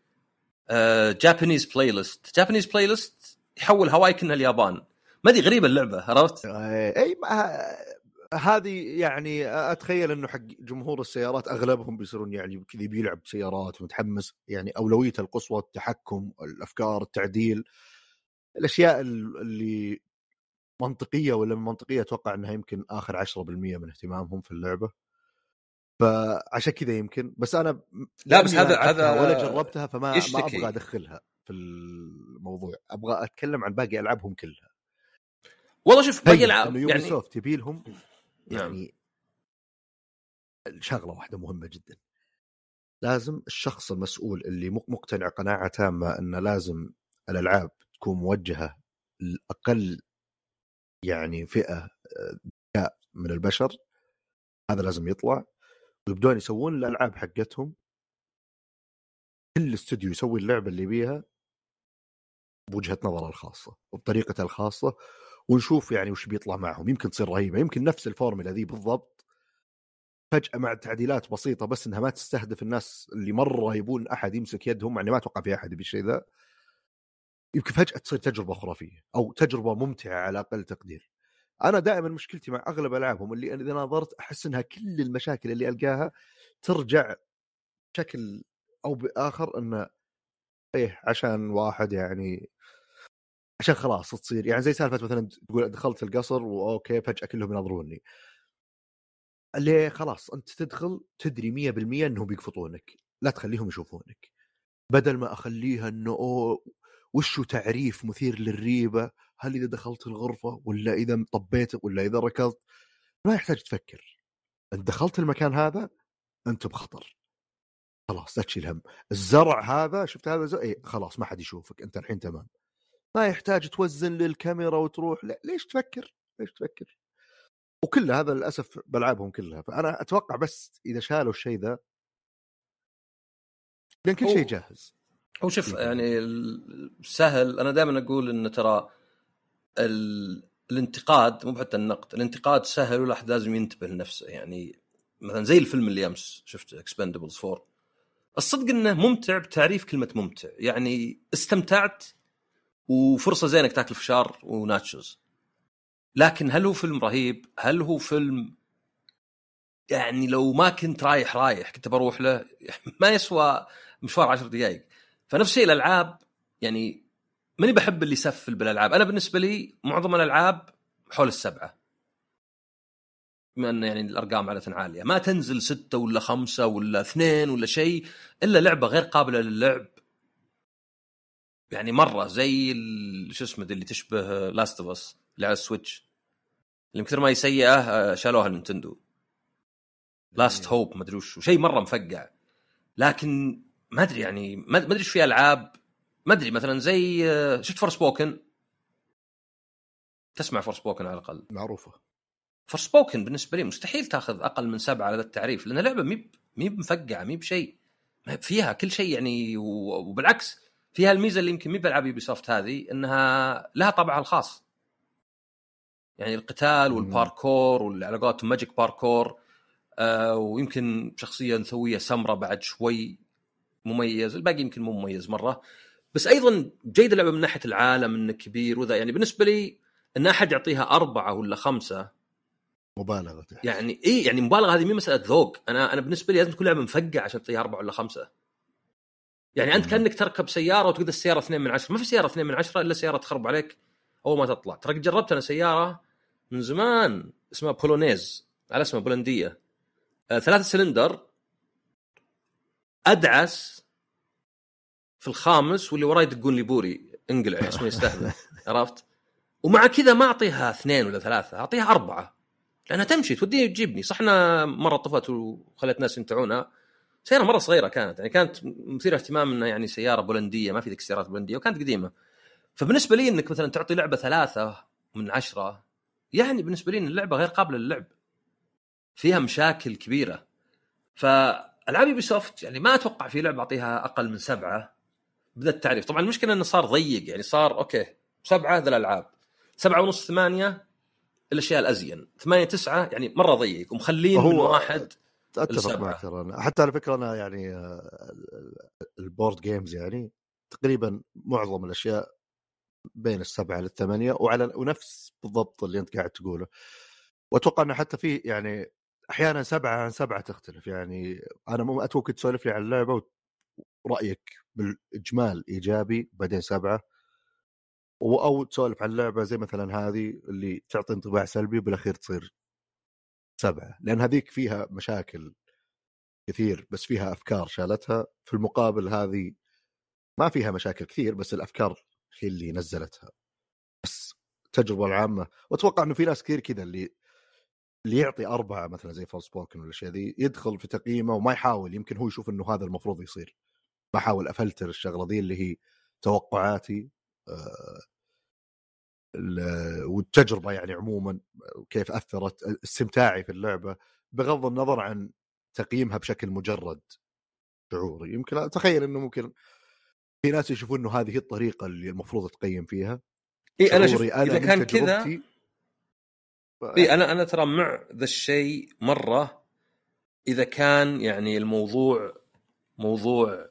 B: Japanese playlist Japanese playlist يحول هواي كأنها اليابان. ما أدري غريبة اللعبة عرفت؟
A: اي ما هذه يعني أتخيل إنه حق جمهور السيارات أغلبهم بيصيرون يعني كذا بيلعب سيارات ومتحمس يعني اولويته القصوى التحكم الأفكار التعديل الأشياء اللي منطقية ولا من منطقية أتوقع إنها يمكن آخر 10% من اهتمامهم في اللعبة. فعشان كذا يمكن بس أنا
B: لا، بس هذا- هذا
A: ولا جربتها فما ما. أبغى أدخلها في الموضوع أبغى أتكلم عن باقي ألعابهم كلها
B: والله شوف باقي
A: تخيل
B: العاب يعني
A: سوفت يبي لهم
B: نعم.
A: يعني شغلة واحدة مهمة جدا لازم الشخص المسؤول اللي مق- مقتنع قناعة تامة إنه لازم الألعاب تكون موجهة لأقل يعني فئة آه، من البشر هذا لازم يطلع ويبدون يسوون الألعاب حقتهم. كل استوديو يسوي اللعبة اللي يبيها بوجهة نظره الخاصة وبطريقته الخاصة ونشوف يعني وش بيطلع معهم. يمكن تصير رهيبة يمكن نفس الفورمولا ذي بالضبط. فجأة مع تعديلات بسيطة بس إنها ما تستهدف الناس اللي مرة يبون أحد يمسك يدهم يعني ما أتوقع في أحد يبي الشيء ذا. يمكن فجأة تصير تجربة خرافية أو تجربة ممتعة على أقل تقدير. أنا دائما مشكلتي مع أغلب ألعابهم اللي إذا نظرت أحس إنها كل المشاكل اللي ألقاها ترجع بشكل أو بآخر إنه إيه عشان واحد يعني عشان خلاص تصير. يعني زي سالفة مثلا تقول دخلت القصر وأوكي فجأة كلهم يناظروني. اللي خلاص أنت تدخل تدري 100% إنهم بيقفطونك لا تخليهم يشوفونك. بدل ما أخليها إنه أوه وشو تعريف مثير للريبة؟ هل إذا دخلت الغرفة ولا إذا طبيت ولا إذا ركضت؟ ما يحتاج تفكر. انت دخلت المكان هذا أنت بخطر. خلاص لا تشيل هم. الزرع هذا شفت هذا زرع إيه خلاص ما حد يشوفك أنت الحين تمام. ما يحتاج توزن للكاميرا وتروح لا ليش تفكر؟ ليش تفكر؟ وكل هذا للأسف بالعابهم كلها. فأنا أتوقع بس إذا شالوا الشيء ذا لأن كل شيء جاهز.
B: هو شوف يعني السهل أنا دائما أقول إن ترى ال... الانتقاد مو حتى النقد الانتقاد سهل والواحد لازم ينتبه لنفسه. يعني مثلا زي الفيلم اللي أمس شفته Expendables 4 الصدق إنه ممتع بتعريف كلمة ممتع. يعني استمتعت وفرصة زينة إنك تاكل فشار وناتشوز. لكن هل هو فيلم رهيب؟ هل هو فيلم يعني لو ما كنت رايح رايح كنت بروح له ما يسوى مشوار عشر دقائق فنفس الشيء الألعاب يعني ماني بحب اللي يسفل بالألعاب. أنا بالنسبة لي معظم الألعاب حول السبعة. بما أن يعني الأرقام عاده عالية. ما تنزل ستة ولا خمسة ولا اثنين ولا شيء إلا لعبة غير قابلة للعب. يعني مرة زي شو اسمه اللي تشبه Last of Us اللي على ال Switch. اللي كثر ما هي سيئة آه، شالوها نينتندو Last Hope ما أدري وش. شيء مرة مفقع. لكن ما أدري يعني ما ما أدري إيش في ألعاب ما أدري مثلا زي آه، شفت Forspoken تسمع Forspoken على
A: الأقل؟
B: معروفة. Forspoken بالنسبة لي مستحيل تاخذ أقل من سبعة على ذا التعريف لأن لعبه مي مي مفقعة مي بشيء. فيها كل شيء يعني وبالعكس فيها الميزة اللي يمكن مي بالعاب Ubisoft هذه إنها لها طابعها الخاص. يعني القتال والباركور قولتهم magic parkour آه ويمكن شخصيه انثويه سمراء بعد شوي مميز الباقي يمكن مو مميز مرة. بس أيضا جيد اللعبة من ناحية العالم إنه كبير وذا. يعني بالنسبة لي إن أحد يعطيها أربعة ولا خمسة.
A: مبالغة تحس.
B: يعني اي يعني مبالغة هذه مو مسألة ذوق. أنا أنا بالنسبة لي لازم تكون لعبة مفقعة عشان تعطيها أربعة ولا خمسة. يعني
A: أنت.
B: كأنك تركب سيارة وتقول السيارة اثنين من عشرة. ما في سيارة اثنين من عشرة إلا سيارة تخرب عليك أول ما تطلع. ترى جربت أنا سيارة من زمان اسمها Polonez. على اسمها بولندية. آه ثلاثة سلندر. أدعس في الخامس واللي وراي يدقون لي بوري انقلع اسمه يستهبل عرفت؟ ومع كذا ما أعطيها اثنين ولا ثلاثة أعطيها أربعة. لأنها تمشي توديني وتجيبني. صح انها مرة طفت وخلت ناس يمتعونها سيارة مرة صغيرة كانت يعني كانت مثيرة اهتمام انها يعني سيارة بولندية ما في ذيك السيارات البولنديه وكانت قديمة. فبالنسبة لي إنك مثلا تعطي لعبة ثلاثة من عشرة يعني بالنسبة لي إن اللعبة غير قابلة للعب. فيها مشاكل كبيرة. فألعاب Ubisoft يعني ما أتوقع في لعبة أعطيها أقل من سبعة. بذا التعريف. طبعا المشكلة إنه صار ضيق يعني صار okay سبعة ذا الألعاب. سبعة ونص ثمانية الأشياء الأزين. ثمانية تسعة يعني مرة ضيق ومخلين من
A: هو-
B: واحد أتفق.
A: معك ترى. حتى على فكرة أنا يعني آه، ال board games يعني تقريبا معظم الأشياء بين السبعة للثمانية وعلى ونفس بالضبط اللي أنت قاعد تقوله. وأتوقع إنه حتى في يعني أحيانا سبعة عن سبعة تختلف. يعني أنا مو أتوقع تسولف لي عن اللعبة ورأيك بالإجمال إيجابي بعدين سبعة أو تسولف عن لعبة زي مثلا هذه اللي تعطي انطباع سلبي وبالاخير تصير سبعة لأن هذيك فيها مشاكل كثير بس فيها أفكار شالتها. في المقابل هذه ما فيها مشاكل كثير بس الأفكار هي اللي نزلتها. بس التجربه العامة وأتوقع إنه في ناس كثير كذا اللي اللي يعطي أربعة مثلا زي فول سبوكن ولا شيء ذي يدخل في تقييمه وما يحاول يمكن هو يشوف إنه هذا المفروض يصير. بحاول أفلتر الشغلة ذي اللي هي توقعاتي آه، ال- والتجربة يعني عموما وكيف أثرت استمتاعي في اللعبة بغض النظر عن تقييمها بشكل مجرد شعوري. يمكن أتخيل إنه ممكن في ناس يشوفون إنه هذه هي الطريقة اللي المفروض تقيم فيها.
B: إي أنا شوف
A: إذا
B: كان كذا إي أنا أنا ترى مع ذا الشيء مرة إذا كان يعني الموضوع موضوع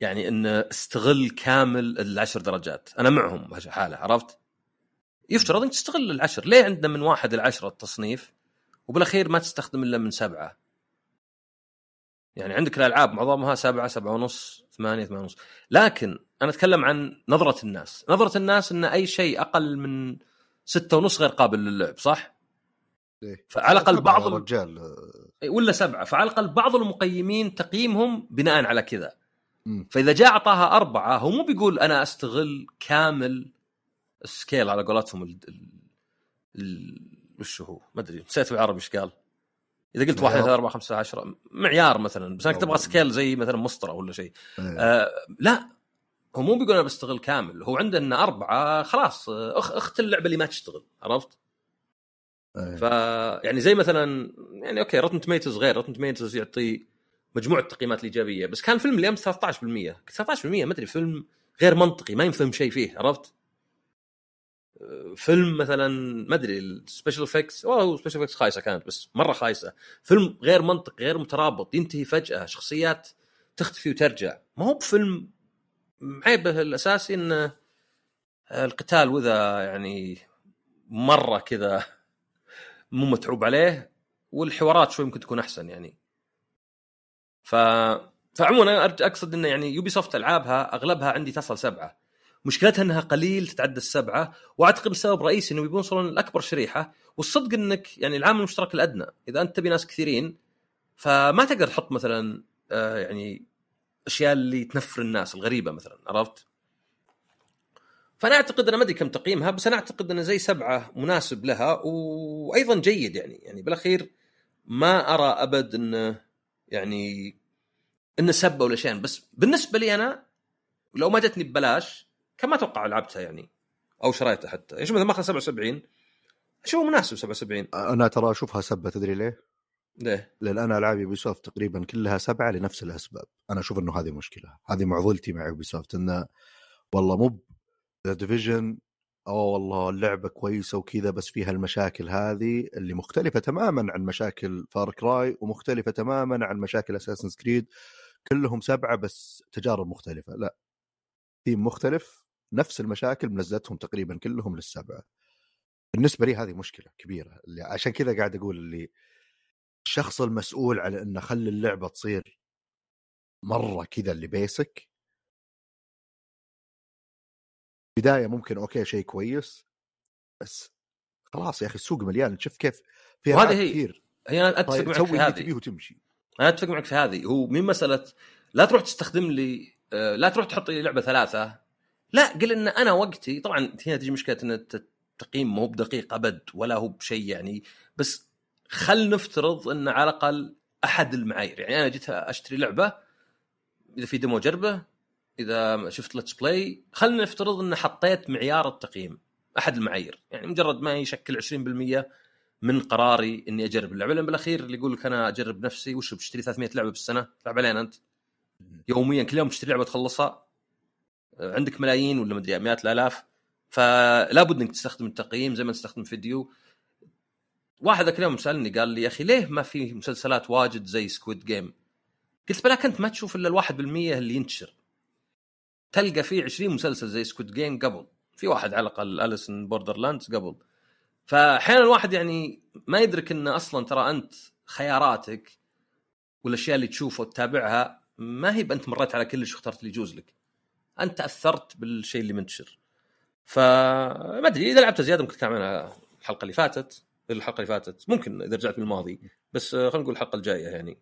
B: يعني انه استغل كامل العشر درجات أنا معهم بهالحاله عرفت؟ يفترض إنك تستغل العشر ليه عندنا من واحد لعشرة التصنيف وبالأخير ما تستخدم إلا من سبعة يعني عندك الألعاب معظمها سبعة سبعة ونص ثمانية ثمانية ونص لكن أنا أتكلم عن نظرة الناس نظرة الناس إن أي شيء أقل من ستة ونص غير قابل للعب صح؟
A: إيه.
B: فعلى
A: الأقل
B: بعض
A: يا
B: ال-
A: رجال
B: إيه، ولا سبعة فعلى الأقل بعض المقيمين تقييمهم بناء على كذا. فإذا جاء أعطاها أربعة هو مو بيقول أنا أستغل كامل ال scale على قولتهم ال... ال... وش هو؟ ما أدري نسيت بالعربي إيش قال إذا قلت واحد
A: معيار.
B: اثنين أربعة خمسة عشرة معيار مثلا بس انك تبغى scale زي مثلا مسطرة ولا شيء
A: إيه.
B: آه لا هو مو بيقول أنا بستغل كامل هو عنده ان أربعة خلاص اخ أخت اللعبة اللي ما تشتغل عرفت؟
A: إيه.
B: ف يعني زي مثلا يعني okay روتن توميتوز غير روتن توميتوز يعطي مجموعة التقييمات الإيجابية. بس كان فيلم اليوم 13% 13% ما أدري فيلم غير منطقي ما ينفهم شيء فيه عرفت؟ أه، فيلم مثلا ما أدري ال special effects. هو special effects خايسة كانت بس مرة خايسة. فيلم غير منطقي غير مترابط ينتهي فجأة شخصيات تختفي وترجع. ما هو بفيلم عيبه الأساسي إنه القتال وذا يعني مرة كذا مو متعوب عليه والحوارات شوي ممكن تكون أحسن يعني. ف فعموما أنا أقصد انه يعني يوبي سوفت ألعابها أغلبها عندي تصل سبعة. مشكلتها إنها قليل تتعدى السبعة وأعتقد السبب الرئيسي إنه يبون يوصلون لأكبر شريحة. والصدق إنك يعني العامل المشترك الأدنى. إذا أنت تبي ناس كثيرين فما تقدر تحط مثلا آه يعني أشياء اللي تنفر الناس الغريبة مثلا عرفت؟ فأنا أعتقد أنا ما أدري كم تقييمها بس أنا أعتقد انه زي سبعة مناسب لها وأيضا جيد يعني. يعني بالأخير ما أرى أبد إنه يعني إنه سبه ولا شيء. بس بالنسبة لي أنا لو ما جتني ببلاش كان ما أتوقع لعبتها يعني أو شريتها حتى. يعني شوف مثلا ماخذ 77 اشوفه مناسب 77
A: أنا ترى أشوفها سبة تدري ليه؟
B: ليه؟
A: لأن أنا العاب يوبي سوفت تقريبا كلها سبعة لنفس الأسباب. أنا أشوف إنه هذه مشكلة. هذه معضلتي مع يوبي سوفت إنه والله مو ذا ديفيجن أو والله اللعبة كويسة وكذا بس فيها المشاكل هذه اللي مختلفة تماما عن مشاكل فار كراي ومختلفة تماما عن مشاكل أساسنز كريد كلهم سبعة بس تجارب مختلفة. لا ثيم مختلف نفس المشاكل منزلتهم تقريبا كلهم للسبعة. بالنسبة لي هذه مشكلة كبيرة اللي عشان كذا قاعد أقول اللي الشخص المسؤول على إنه خلي اللعبة تصير مرة كذا اللي basic بداية ممكن okay شيء كويس بس خلاص يا أخي السوق مليان شوف كيف في ألعاب
B: هي.
A: كثير.
B: هي أنا أتفق
A: طيب
B: معك في هذه.
A: وتمشي.
B: أنا أتفق معك في هذه. هو من مسألة لا تروح تستخدم لي آه، لا تروح تحط لي لعبة ثلاثة. لا قل إن أنا وقتي طبعا هنا تجي مشكلة إن التقييم مو بدقيق أبد ولا هو بشيء يعني بس خل نفترض إن على الأقل أحد المعايير. يعني أنا جيت أشتري لعبة إذا في demo جربه إذا شفت let's play خلينا نفترض إن حطيت معيار التقييم أحد المعايير. يعني مجرد ما يشكل 20% من قراري إني أجرب اللعبة. لأن بالأخير اللي يقول لك أنا أجرب نفسي وش بتشتري 300 لعبة بالسنة؟ تلعب علينا أنت. يوميا كل يوم تشتري لعبة تخلصها آه، عندك ملايين ولا مدري مئات الآلاف. فلا بد إنك تستخدم التقييم زي ما تستخدم فيديو. واحد ذاك اليوم سألني قال لي يا أخي ليه ما في مسلسلات واجد زي سكويد جيم؟ قلت بلاك انت ما تشوف إلا الواحد بالمية اللي ينتشر. تلقى فيه 20 مسلسل زي سكويد جيم قبل. في واحد على الأقل أليس ان بوردرلاند قبل. فاحيانا الواحد يعني ما يدرك إن أصلا ترى أنت خياراتك والأشياء اللي تشوفها وتتابعها ما هي انت مريت على كل شيء اخترت اللي يجوز لك. أنت تاثرت بالشيء اللي منتشر فما أدري إذا لعبت زيادة ممكن عنها الحلقة اللي فاتت. الحلقة اللي فاتت ممكن إذا رجعت بالماضي بس خلينا نقول الحلقة الجاية يعني.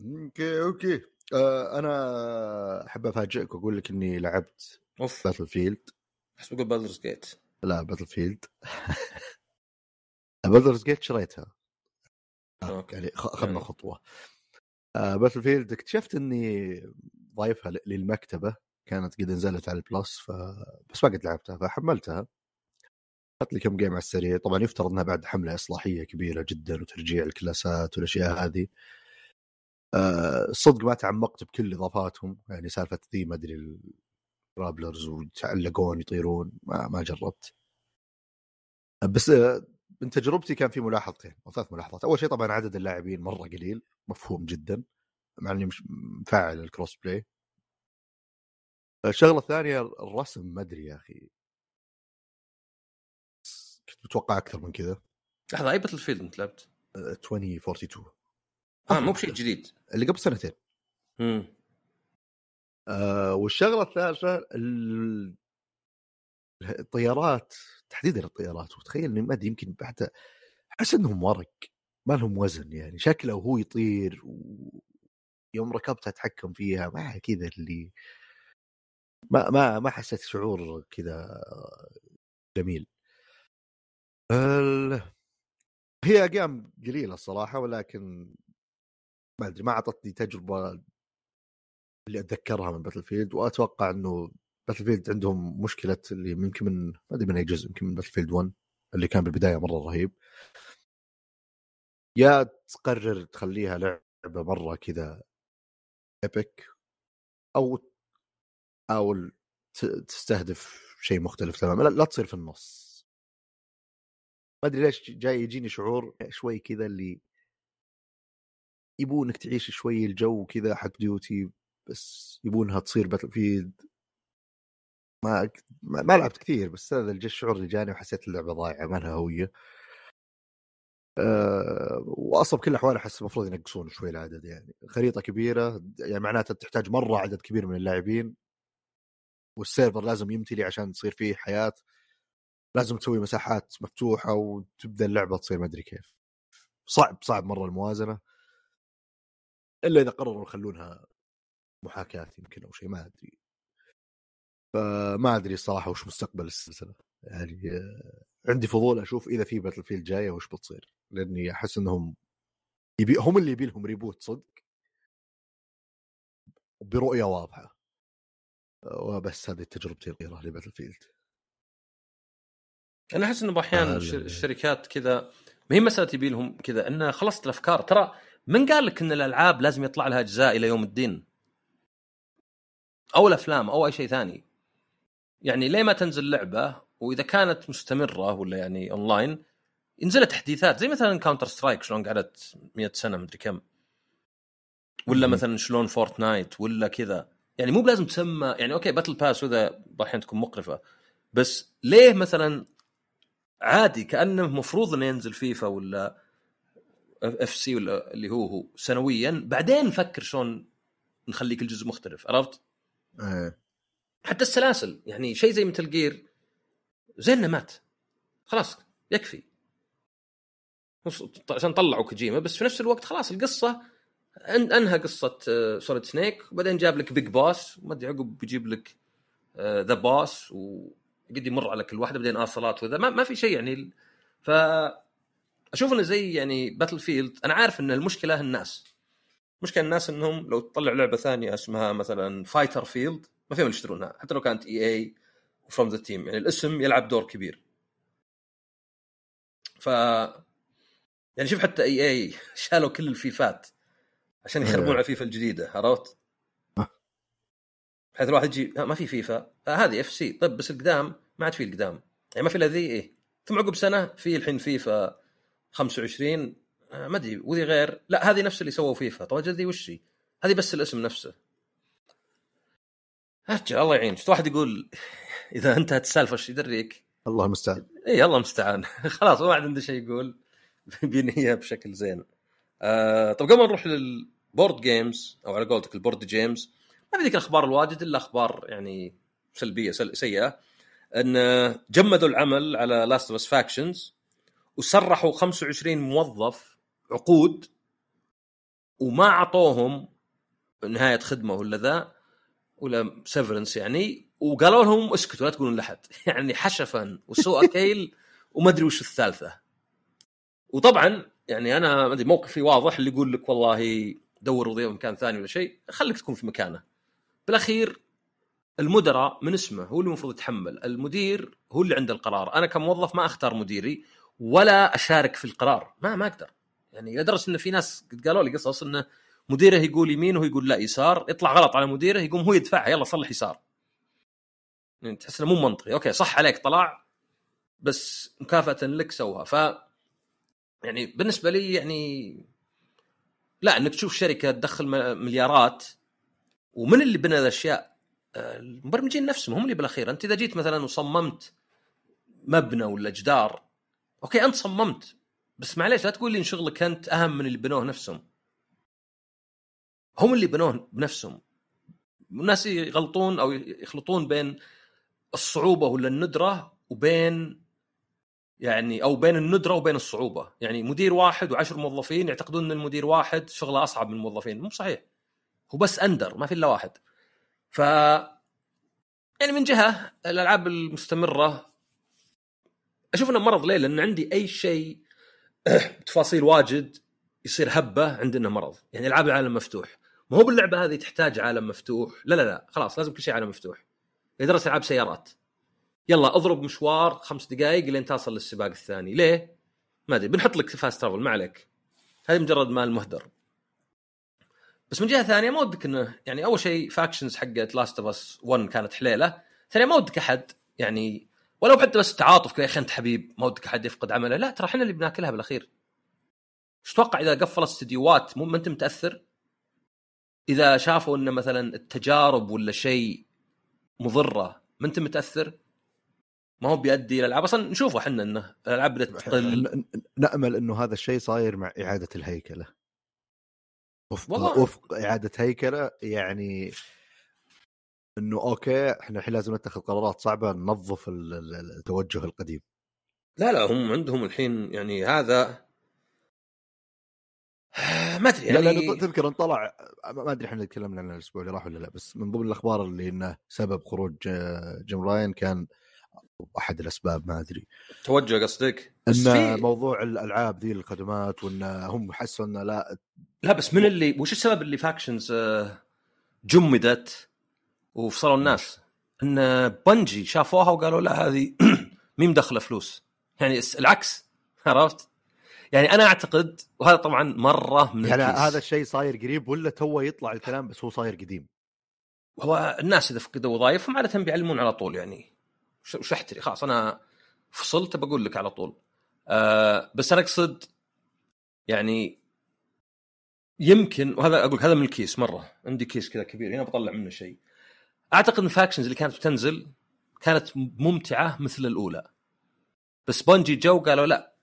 A: okay okay. أنا أحب أفاجئك وأقول لك إني لعبت
B: أوف.
A: باتل فيلد
B: بس بقول بادرز جيت
A: لا باتل فيلد باتل جيت شريتها
B: okay.
A: يعني خ- اخذنا
B: يعني.
A: خطوة. آه باتل فيلد اكتشفت إني ضايفها للمكتبة. كانت قد نزلت على البلس ف... بس ما قد لعبتها فحملتها. اخذت لي كم game على السريع. طبعا يفترض إنها بعد حملة إصلاحية كبيرة جدا وترجيع ال classات والأشياء هذه. آه صدق ما تعمقت بكل إضافاتهم يعني سالفة ذي ما أدري ال grapplers ويتعلقون يطيرون ما ما جربت. بس آه، من تجربتي كان في ملاحظتين أو ثلاث ملاحظات. أول شيء طبعا عدد اللاعبين مرة قليل مفهوم جدا مع إني مش مفعل ال cross-play الشغلة الثانية الرسم ما أدري يا أخي. كنت متوقع أكثر من كذا.
B: لحظة أي باتل فيلد أنت لعبت؟
A: آه، 2042
B: آه مو بشيء جديد.
A: اللي قبل سنتين.
B: امم
A: آه والشغلة الثالثة ال- الطيارات تحديدا الطيارات. وتخيل إني ما أدري يمكن حتى أحس إنهم ورق ما لهم وزن يعني. شكله وهو يطير ويوم ركبتها أتحكم فيها ما كذا اللي ما ما ما حسيت شعور كذا جميل. ال... هي أيام قليلة الصراحة ولكن ما أدري ما أعطتني تجربة اللي أتذكرها من باتل فيلد وأتوقع إنه باتل فيلد عندهم مشكلة اللي يمكن من ما أدري من أي جزء يمكن من باتل فيلد 1 اللي كان بالبداية مرة رهيب. يا تقرر تخليها لعبة مرة كذا epic أو ت- تستهدف شيء مختلف تماما. لا, لا تصير في النص. ما أدري ليش جاي يجيني شعور شوي كذا اللي يبونك تعيش شوي الجو كذا حق ديوتي بس يبونها تصير باتل فيلد ما ما لعبت كثير بس هذا الشعور اللي جاني وحسيت اللعبة ضايعة ما لها هوية. أه وأصلا بكل الأحوال أحس المفروض ينقصون شوي العدد يعني. خريطة كبيرة يعني معناته تحتاج مرة عدد كبير من اللاعبين. وال server لازم يمتلي عشان تصير فيه حياة. لازم تسوي مساحات مفتوحة وتبدأ اللعبة تصير ما أدري كيف. صعب صعب مرة الموازنة. إلا إذا قرروا يخلونها محاكاة يمكن أو شيء ما أدري. فما أدري الصراحة وش مستقبل السلسلة. يعني آه، عندي فضول أشوف إذا في Battlefield جاية وش بتصير. لأني أحس إنهم يبي هم اللي يبي لهم reboot صدق. برؤية واضحة. وبس هذه تجربتي
B: الصغيرة ل Battlefield أنا
A: أحس
B: إنه
A: أحيانا.
B: الشركات كذا ما هي مسألة يبي لهم كذا إنه خلصت الأفكار. ترى من قال لك إن الألعاب لازم يطلع لها أجزاء إلى يوم الدين؟ أو الأفلام أو أي شيء ثاني. يعني ليه ما تنزل لعبة وإذا كانت مستمرة ولا يعني اونلاين ينزل تحديثات. زي مثلا Counter-Strike شلون قعدت 100 سنة مدري كم. ولا. مثلا شلون Fortnite ولا كذا. يعني مو بلازم تسمى يعني أوكي battle pass وإذا أحيانا تكون مقرفة. بس ليه مثلا عادي كأنه مفروض إنه ينزل فيفا ولا FC ولا اللي هو هو سنويا. بعدين نفكر شلون نخلي كل جزء مختلف عرفت؟
A: إيه.
B: حتى السلاسل يعني شيء زي Metal Gear زين مات. خلاص يكفي. عشان طلعوا كوجيما بس في نفس الوقت خلاص القصة أنهى قصة Solid Snake وبعدين جاب لك Big Boss وما أدري عقب بيجيب لك The Boss وقد يمر على كل واحدة بعدين اصلات وذا. ما, ما في شيء يعني ف أشوف إنه زي يعني Battlefield أنا عارف إن المشكلة الناس مشكله الناس إنهم لو تطلع لعبة ثانية اسمها مثلا Fighterfield ما فيهم يشترونها حتى لو كانت EA from the team يعني الاسم يلعب دور كبير. ف يعني شوف حتى EA شالوا كل الفيفات عشان يخربون
A: إيه.
B: على فيفا الجديدة عرفت؟ بحيث الواحد يجي "ها، ما في فيفا. آه هذه FC طيب بس القدام ما عاد في القدام. يعني ما في إلا ذي إيه. ثم عقب سنة في الحين فيفا 25 آه ما أدري وذي غير. لا هذه نفس اللي سووا فيفا. طب أجل ذي وش هي؟ هذه بس الاسم نفسه. أرجع الله يعين شفت واحد يقول إذا أنتهت السالفة إيش يدريك؟
A: الله المستعان.
B: إي الله المستعان. خلاص ما عاد عنده شيء يقول. بينهيها بشكل زين. آه طب قبل ما نروح لل board games أو على قولتك ال board games ما في ذيك الأخبار الواجد إلا أخبار يعني سلبية سل... سيئة. إن جمدوا العمل على Last of Factions وسرحوا 25 موظف عقود وما اعطوهم نهاية خدمة ولا ذا ولا سيفرنس يعني وقالوا لهم اسكتوا لا تقولون لحد يعني حشفا وسوء كيل وما أدري وش الثالثة. وطبعا يعني أنا ما أدري موقفي واضح اللي يقول لك والله دور وظيفه مكان ثاني ولا شيء خليك تكون في مكانه. بالأخير المدراء من اسمه هو اللي المفروض يتحمل المدير هو اللي عنده القرار. أنا كموظف ما أختار مديري ولا أشارك في القرار. ما ما أقدر. يعني لدرجة انه في ناس قد قالوا لي قصص انه مديره يقول يمين وهو يقول لا يسار يطلع غلط على مديره يقوم هو يدفعها يلا صلح يسار. يعني تحس إنه مو منطقي. أوكي صح عليك طلع بس مكافأة لك سوها. ف يعني بالنسبة لي يعني لا إنك تشوف شركة تدخل مليارات ومن اللي بنى الأشياء؟ آه، المبرمجين نفسهم هم اللي بالأخير. أنت إذا جيت مثلا وصممت مبنى ولا جدار أوكي أنت صممت. بس معليش لا تقول لي إن شغلك أنت أهم من اللي بنوه نفسهم. هم اللي بنوه بنفسهم. الناس يغلطون أو يخلطون بين الصعوبة ولا الندرة وبين يعني أو بين الندرة وبين الصعوبة. يعني مدير واحد وعشر موظفين يعتقدون إن المدير واحد شغله أصعب من الموظفين مو صحيح. هو بس أندر ما في إلا واحد. ف يعني من جهة الألعاب المستمرة أشوف إنه مرض ليه؟ لأن عندي أي شيء بتفاصيل واجد يصير هبة عندنا مرض، يعني ألعاب العالم مفتوح، ما هو باللعبة هذه تحتاج عالم مفتوح، لا لا لا خلاص لازم كل شيء عالم مفتوح. لدرجه ألعاب سيارات. يلا أضرب مشوار خمس دقائق لين تصل للسباق الثاني، ليه؟ ما أدري بنحط لك فاست ترافل ما عليك. هذه مجرد مال مهدر. بس من جهة ثانية ما ودك إنه يعني أول شيء Factions حقت Last of Us 1 كانت حليلة، ثانيا ما ودك أحد يعني ولو حتى بس تعاطف كذا يا أخي أنت حبيب ما ودك أحد يفقد عمله، لا ترى إحنا اللي بناكلها بالأخير. إيش تتوقع إذا قفل استديوهات مو ما أنت متأثر؟ إذا شافوا إن مثلا التجارب ولا شيء مضرة ما أنت متأثر؟ ما هو بيؤدي إلى الألعاب أصلا نشوفه إحنا إنه الألعاب بدات تقل
A: نأمل إنه هذا الشيء صاير مع إعادة الهيكلة وفق
B: والله.
A: وفق إعادة هيكلة يعني إنه أوكي إحنا الحين لازم نتخذ قرارات صعبة ننظف ال- ال- التوجه القديم.
B: لا لا هم عندهم الحين يعني هذا ما أدري
A: لا
B: يعني
A: لأنه تذكر انطلع ما أدري إحنا تكلمنا عنه الأسبوع اللي راح ولا لا بس من ضمن الأخبار اللي إنه سبب خروج Jim Ryan كان أحد الأسباب ما أدري.
B: توجه قصدك؟
A: ان
B: في
A: موضوع الألعاب ذي الخدمات وان هم حسوا إنه لا
B: لا بس من اللي وش السبب اللي Factions آه، جمدت؟ وفصلوا الناس. إن Bungie شافوها وقالوا لا هذه مي مدخلة فلوس. يعني العكس عرفت؟ يعني أنا أعتقد وهذا طبعا مرة من
A: يعني
B: الكيس.
A: هذا الشيء صاير قريب ولا تو يطلع الكلام بس هو صاير قديم؟
B: هو الناس إذا فقدوا وظائفهم عادة بيعلمون على طول يعني. وش وش أحتري؟ خلاص أنا فصلت بقول لك على طول. آه بس أنا أقصد يعني يمكن وهذا أقول هذا من الكيس مرة. عندي كيس كذا كبير هنا بطلع منه شيء. أعتقد إن Factions اللي كانت بتنزل كانت ممتعة مثل الأولى. بس Bungie جو قالوا لا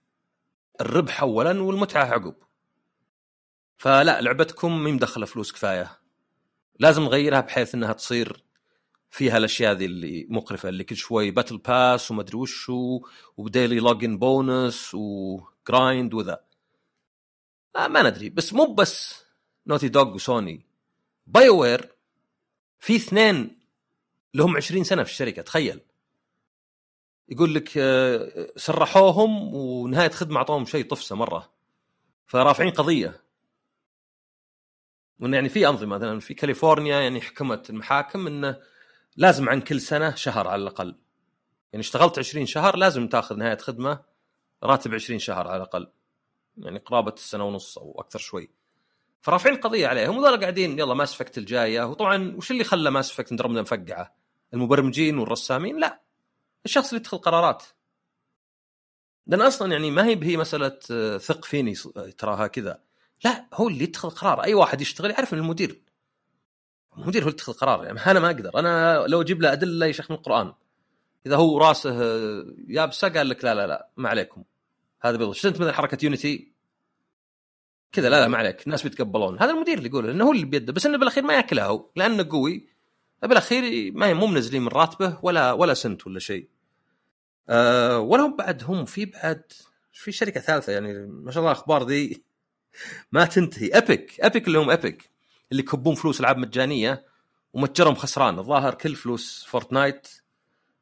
B: الربح اولا والمتعة عقب. فلا لعبتكم مي مدخله فلوس كفاية. لازم نغيرها بحيث إنها تصير فيها الأشياء ذي اللي مقرفة اللي كل شوي battle pass ومدري وشو و daily login bonus و grind وذا. آه ما ندري بس مو بس Naughty Dog و Sony BioWare في اثنين لهم 20 سنة في الشركة تخيل. يقول لك آه، سرحوهم ونهاية خدمة أعطوهم شيء طفسه مرة. فرافعين قضية. وإنه يعني في أنظمة مثلا في كاليفورنيا يعني حكمت المحاكم إنه لازم عن كل سنة شهر على الأقل. يعني اشتغلت 20 شهر لازم تأخذ نهاية خدمة راتب 20 شهر على الأقل. يعني قرابة السنة ونص أو أكثر شوي. فرافعين قضية عليهم وذولا قاعدين يلا Mass Effect الجاية. وطبعا وش اللي خلى Mass Effect Andromeda مفقعة؟ المبرمجين والرسامين؟ لا. الشخص اللي يتخذ قرارات. لأن أصلا يعني ما هي بهي مسألة آه، ثق فيني ص- تراها كذا. لا هو اللي يتخذ قرار. أي واحد يشتغل يعرف ان المدير. المدير هو اللي يتخذ قرار. يعني أنا ما أقدر. أنا لو أجيب له أدلة يا شيخ من القرآن. إذا هو راسه آه، يابسه قال لك لا لا لا ما عليكم. هذا بيض. شفت مثلا حركة يونيتي كذا لا لا ما عليك. الناس بيتقبلون. هذا المدير اللي يقول إنه هو اللي بيده. بس إنه بالأخير ما ياكلها هو. لأنه قوي. بالأخير ما مو منزلين من راتبه ولا ولا سنت ولا شيء. أه ولا هم بعد هم في بعد في شركة ثالثة يعني ما شاء الله الأخبار ذي ما تنتهي. Epic Epic اللي هم Epic اللي يكبون فلوس ألعاب مجانية ومتجرهم خسران. الظاهر كل فلوس فورتنايت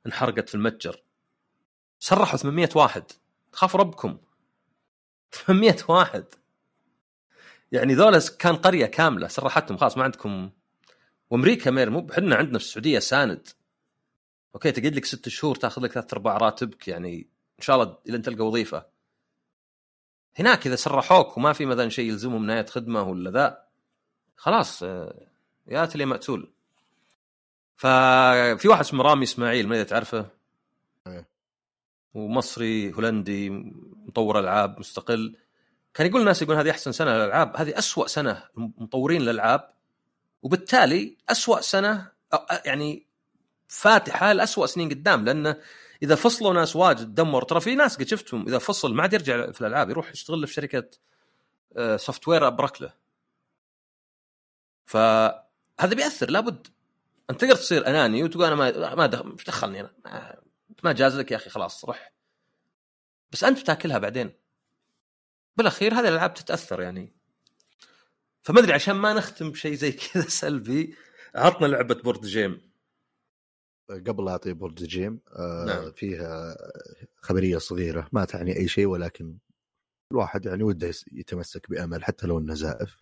B: انحرقت في المتجر. سرحوا 800 واحد. خافوا ربكم. 800 واحد. يعني ذولا كان قرية كاملة سرحتهم خلاص ما عندكم. وأمريكا مير مو إحنا عندنا في السعودية ساند. أوكي تقعد لك ست شهور تاخذ لك ثلاث أرباع راتبك يعني إن شاء الله إلى أن تلقى وظيفة. هناك إذا سرحوك وما في مثلا شيء يلزمهم نهاية خدمة ولا ذا خلاص آه، يا تلي مقتول. ففي واحد اسمه رامي إسماعيل ما أدري تعرفه.
A: إيه.
B: ومصري هولندي مطور ألعاب مستقل. كان يقول الناس يقول هذه أحسن سنة للألعاب هذه أسوأ سنة مطورين الالعاب وبالتالي أسوأ سنة يعني فاتحة لأسوأ سنين قدام لأنه إذا فصلوا ناس واجد دمر ترى في ناس قد شفتهم إذا فصل ما عاد يرجع في الألعاب يروح يشتغل في شركة software أبرك له. فهذا بيأثر لابد. أنت تقدر تصير أناني وتقول أنا ما ما دخلني أنا ما جاز لك يا أخي خلاص روح. بس أنت بتاكلها بعدين. بالاخير هذه الألعاب تتأثر يعني. فما ادري عشان ما نختم بشيء زي كذا سلبي عطنا لعبة board game
A: قبل لا أعطي board game آه
B: نعم.
A: فيها خبرية صغيرة ما تعني أي شيء ولكن الواحد يعني وده يتمسك بأمل حتى لو إنه زائف.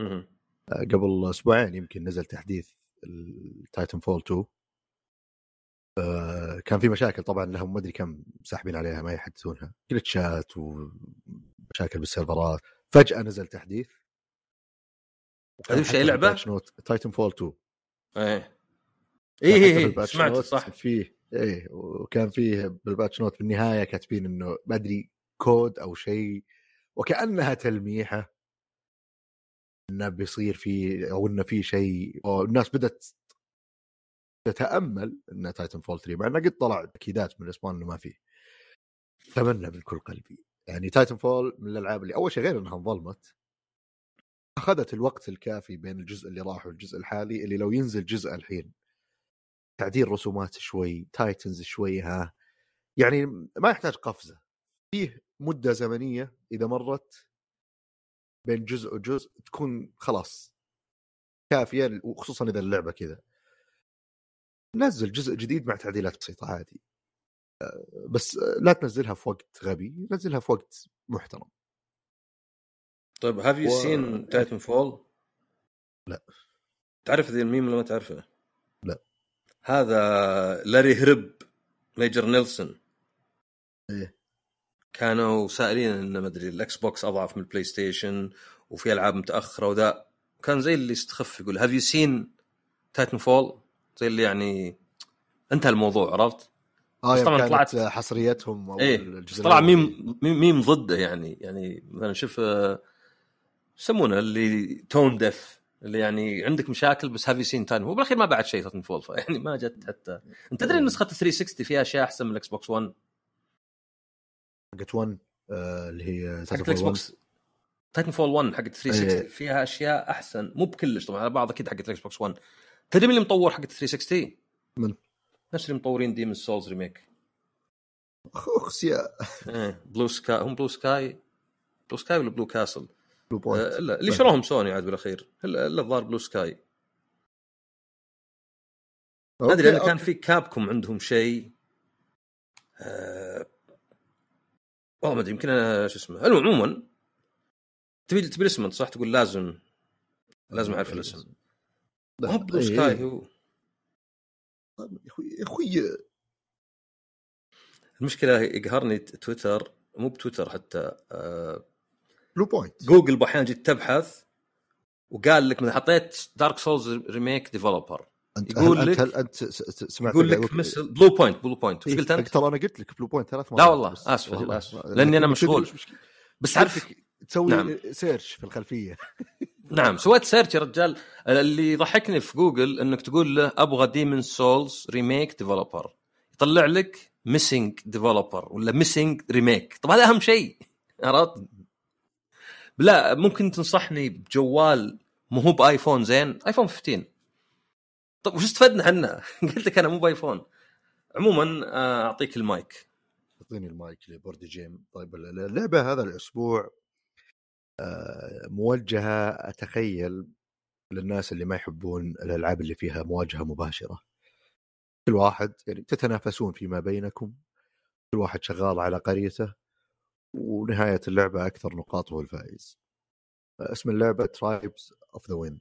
A: آه قبل أسبوعين يمكن نزل تحديث التايتن فول 2 آه كان في مشاكل طبعا لهم ما أدري كم ساحبين عليها ما يحدثونها. glitch ات ومشاكل بال server ات فجأة نزل تحديث.
B: وش أي لعبة؟
A: تايتن فول 2
B: إيه.
A: إيه
B: إيه,
A: إيه.
B: سمعت صح.
A: فيه إيه وكان فيه بال patch note في النهاية كاتبين إنه ما أدري كود أو شيء وكأنها تلميحة. إنه بيصير في أو إنه في شيء والناس بدأت تتأمل إن تايتن فول 3 مع إنه قد طلع تأكيدات من Respawn إنه ما فيه. اتمنى من كل قلبي. يعني تايتن فول من الألعاب اللي أول شيء غير إنها انظلمت أخذت الوقت الكافي بين الجزء اللي راح والجزء الحالي اللي لو ينزل جزء الحين تعديل رسومات شوي تايتنز شوي ها يعني ما يحتاج قفزة. فيه مدة زمنية إذا مرت بين جزء وجزء تكون خلاص كافية وخصوصا إذا اللعبة كذا. نزل جزء جديد مع تعديلات بسيطة عادي. بس لا تنزلها في وقت غبي نزلها في وقت محترم
B: طيب
A: have
B: you seen Titanfall؟
A: لا.
B: تعرف ذي الميم ولا ما تعرفه؟
A: لا.
B: هذا لاري هرب Major Nelson
A: إيه.
B: كانوا سائلين ان ما أدري الإكس بوكس أضعف من البلاي ستيشن وفي ألعاب متأخرة وذا كان زي اللي يستخف يقول have you seen Titanfall؟ زي اللي يعني انتهى الموضوع عرفت؟
A: آه
B: طبعاً طلعت-
A: حصريتهم
B: أو
A: إيه
B: طلع. ميم ميم ميم ضده يعني. يعني مثلا شوف آه، يسمونه اللي tone deaf اللي يعني عندك مشاكل بس have you seen Titanfall هو بالأخير ما بعد شيء تايتن فول يعني ما جت حتى. أنت تدري إن نسخة 360 فيها أشياء أحسن من الاكس بوكس 1
A: حقت 1 آه اللي هي
B: حقت الاكس بوكس تايتن فول 1 حقت 360
A: إيه.
B: فيها أشياء أحسن. مو بكلش طبعا على بعض أكيد حقت الاكس بوكس 1 تدري مين اللي مطور حقت 360
A: من؟
B: نفس اللي مطورين Demon's Souls remake.
A: اخس يا
B: إيه Blue Sky هم Blue Sky Blue Sky ولا Blue Castle؟
A: Blue
B: آه،
A: Point
B: الا اللي شروهم سوني عاد بالأخير. الا الظاهر Blue Sky. ما
A: أدري
B: أنا كان. في كابكم عندهم شيء. آه... والله ما أدري يمكن أنا شو اسمه. المهم عموما تبي تبي الاسم أنت صح؟ تقول لازم لازم أعرف الاسم.
A: لا،
B: هو Blue
A: إيه،
B: Sky
A: إيه.
B: هو.
A: يا أخوي يا أخوي
B: المشكلة يقهرني تويتر مو بتويتر حتى آه...
A: Bluepoint
B: جوجل أحيانا جيت تبحث وقال لك من حطيت Dark Souls remake developer
A: انت
B: يقول
A: هل
B: لك-
A: هل أنت سمعت
B: يقول لك مثل Bluepoint Bluepoint
A: إيه،
B: قلت أنت؟
A: ترى أنا قلت لك Bluepoint ثلاث مرات
B: لا والله،. آسف،
A: والله.
B: لأني أنا
A: تدري
B: مشغول. بس عارف
A: تسوي
B: نعم.
A: search في الخلفية.
B: نعم سويت search يا رجال. اللي يضحكني في جوجل إنك تقول له أبغى Demon's Souls remake developer يطلع لك missing developer ولا missing remake طب هذا أهم شيء عرفت؟ لا ممكن تنصحني بجوجل مو هو بآيفون زين؟ آيفون 15 طب وش استفدنا عنها؟ قلت لك أنا مو بآيفون. عموما آه، أعطيك المايك.
A: أعطيني المايك لبوردي جيم. طيب اللعبة هذا الأسبوع موجهة أتخيل للناس اللي ما يحبون الألعاب اللي فيها مواجهة مباشرة. كل واحد يعني تتنافسون فيما بينكم كل واحد شغال على قريته ونهاية اللعبة أكثر نقاط هو الفائز. آه، اسم اللعبة Tribes of the Wind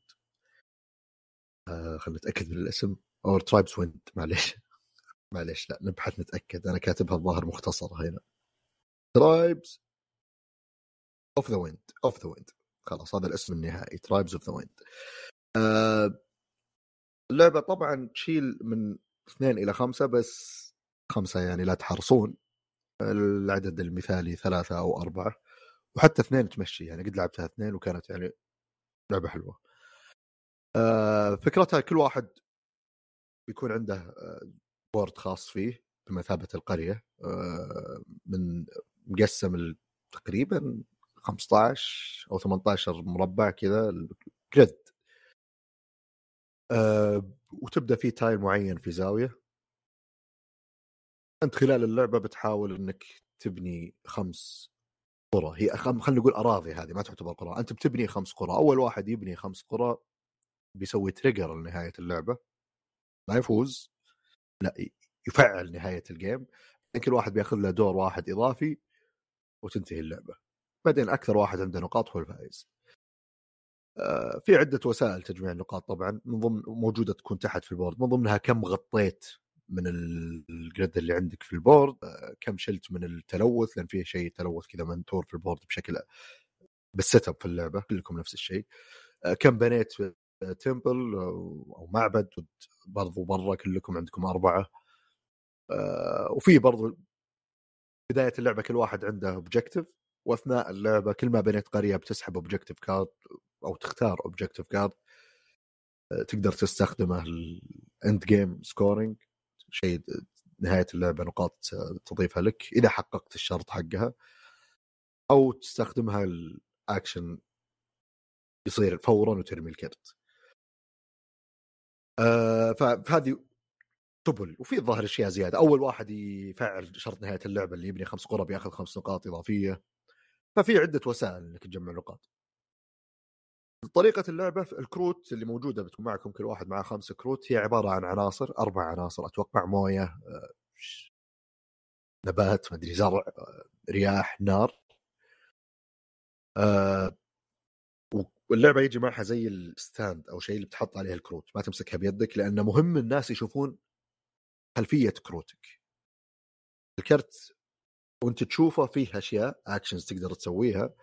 A: خلينا نتأكد من الاسم. أو Tribes Wind معليش. معليش لا نبحث نتأكد. أنا كاتبها الظاهر مختصرة هنا. Tribes of the Wind of the Wind خلاص هذا الاسم النهائي Tribes of the Wind اللعبة طبعا تشيل من اثنين إلى خمسة بس خمسة يعني لا تحرصون. العدد المثالي ثلاثة أو أربعة. وحتى اثنين تمشي يعني قد لعبتها اثنين وكانت يعني لعبة حلوة. آه، فكرتها كل واحد بيكون عنده آه، board خاص فيه بمثابة القرية. آه، من مقسم تقريبا 15 أو 18 مربع كذا ال grid آه، وتبدأ في tile معين في زاوية. أنت خلال اللعبة بتحاول إنك تبني خمس قرى. هي. خلينا نقول أراضي هذه ما تعتبر قرى. أنت بتبني خمس قرى. أول واحد يبني خمس قرى بيسوي trigger لنهاية اللعبة. ما يفوز. لا يفعل نهاية ال game كل واحد بياخذ له دور واحد إضافي وتنتهي اللعبة. بعدين أكثر واحد عنده نقاط هو الفائز. آه، في عدة وسائل تجميع النقاط طبعا من ضمن موجودة تكون تحت في ال board. من ضمنها كم غطيت من ال- ال grid اللي عندك في ال board آه، كم شلت من التلوث لأن فيه شيء تلوث كذا منثور في ال board بشكل بال setup في اللعبة كلكم نفس الشيء. آه، كم بنيت temple أو معبد برضو برا كلكم عندكم أربعة. وفي برضو بداية اللعبة كل واحد عنده objective وأثناء اللعبة كل ما بنيت قرية بتسحب objective card أو تختار objective card تقدر تستخدمه ال end game scoring شيء نهاية اللعبة نقاط تضيفها لك إذا حققت الشرط حقها. أو تستخدمها الاكشن يصير فورا وترمي الكرت. آه فهذه سبل وفي الظاهر أشياء زيادة. أول واحد يفعل شرط نهاية اللعبة اللي يبني خمس قرى بياخذ خمس نقاط إضافية. ففي عدة وسائل إنك تجمع نقاط. طريقة اللعبة الكروت اللي موجودة بتكون معكم كل واحد معاه خمس كروت هي عبارة عن عناصر أربع عناصر أتوقع موية آه، نبات مدري زرع آه، رياح نار. آه، واللعبة يجي معها زي ال stand أو شيء اللي بتحط عليه الكروت ما تمسكها بيدك لأنه مهم الناس يشوفون خلفية كروتك. الكرت وانت تشوفه فيه أشياء actions تقدر تسويها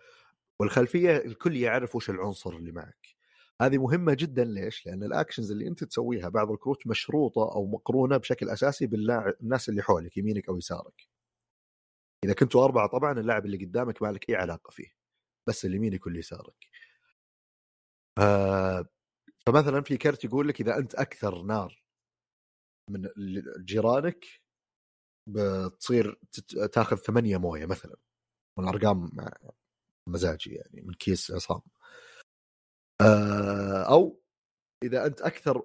A: والخلفية الكل يعرف وش العنصر اللي معك هذه مهمة جدا ليش؟ لأن ال actions اللي انت تسويها بعض الكروت مشروطة أو مقرونة بشكل أساسي بالناس اللي حولك يمينك أو يسارك. إذا كنتوا أربعة طبعا اللاعب اللي قدامك ما لك أي علاقة فيه بس اللي يمينك واللي يسارك. آه فمثلا في كرت يقول لك إذا أنت أكثر نار من جيرانك بتصير تاخذ ثمانية موية مثلا من ارقام مع- مزاجي يعني من كيس عصام. آه، أو إذا أنت أكثر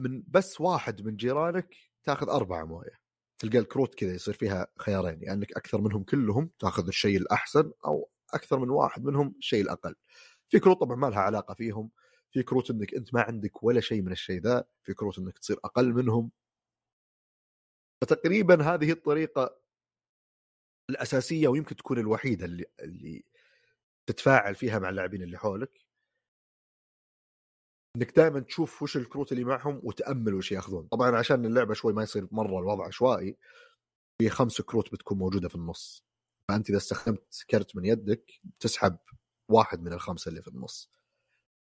A: من بس واحد من جيرانك تاخذ أربعة موية. تلقى الكروت كذا يصير فيها خيارين يعني إنك أكثر منهم كلهم تاخذ الشيء الأحسن أو أكثر من واحد منهم الشيء الأقل. في كروت طبعا ما لها علاقة فيهم في كروت إنك أنت ما عندك ولا شيء من الشيء ذا في كروت إنك تصير أقل منهم. فتقريبا هذه الطريقة الأساسية ويمكن تكون الوحيدة اللي اللي تتفاعل فيها مع اللاعبين اللي حولك. إنك دائما تشوف وش الكروت اللي معهم وتأمل وش ياخذون. طبعا عشان اللعبة شوي ما يصير مرة الوضع عشوائي في خمس كروت بتكون موجودة في النص. فأنت إذا استخدمت كرت من يدك تسحب واحد من الخمسة اللي في النص.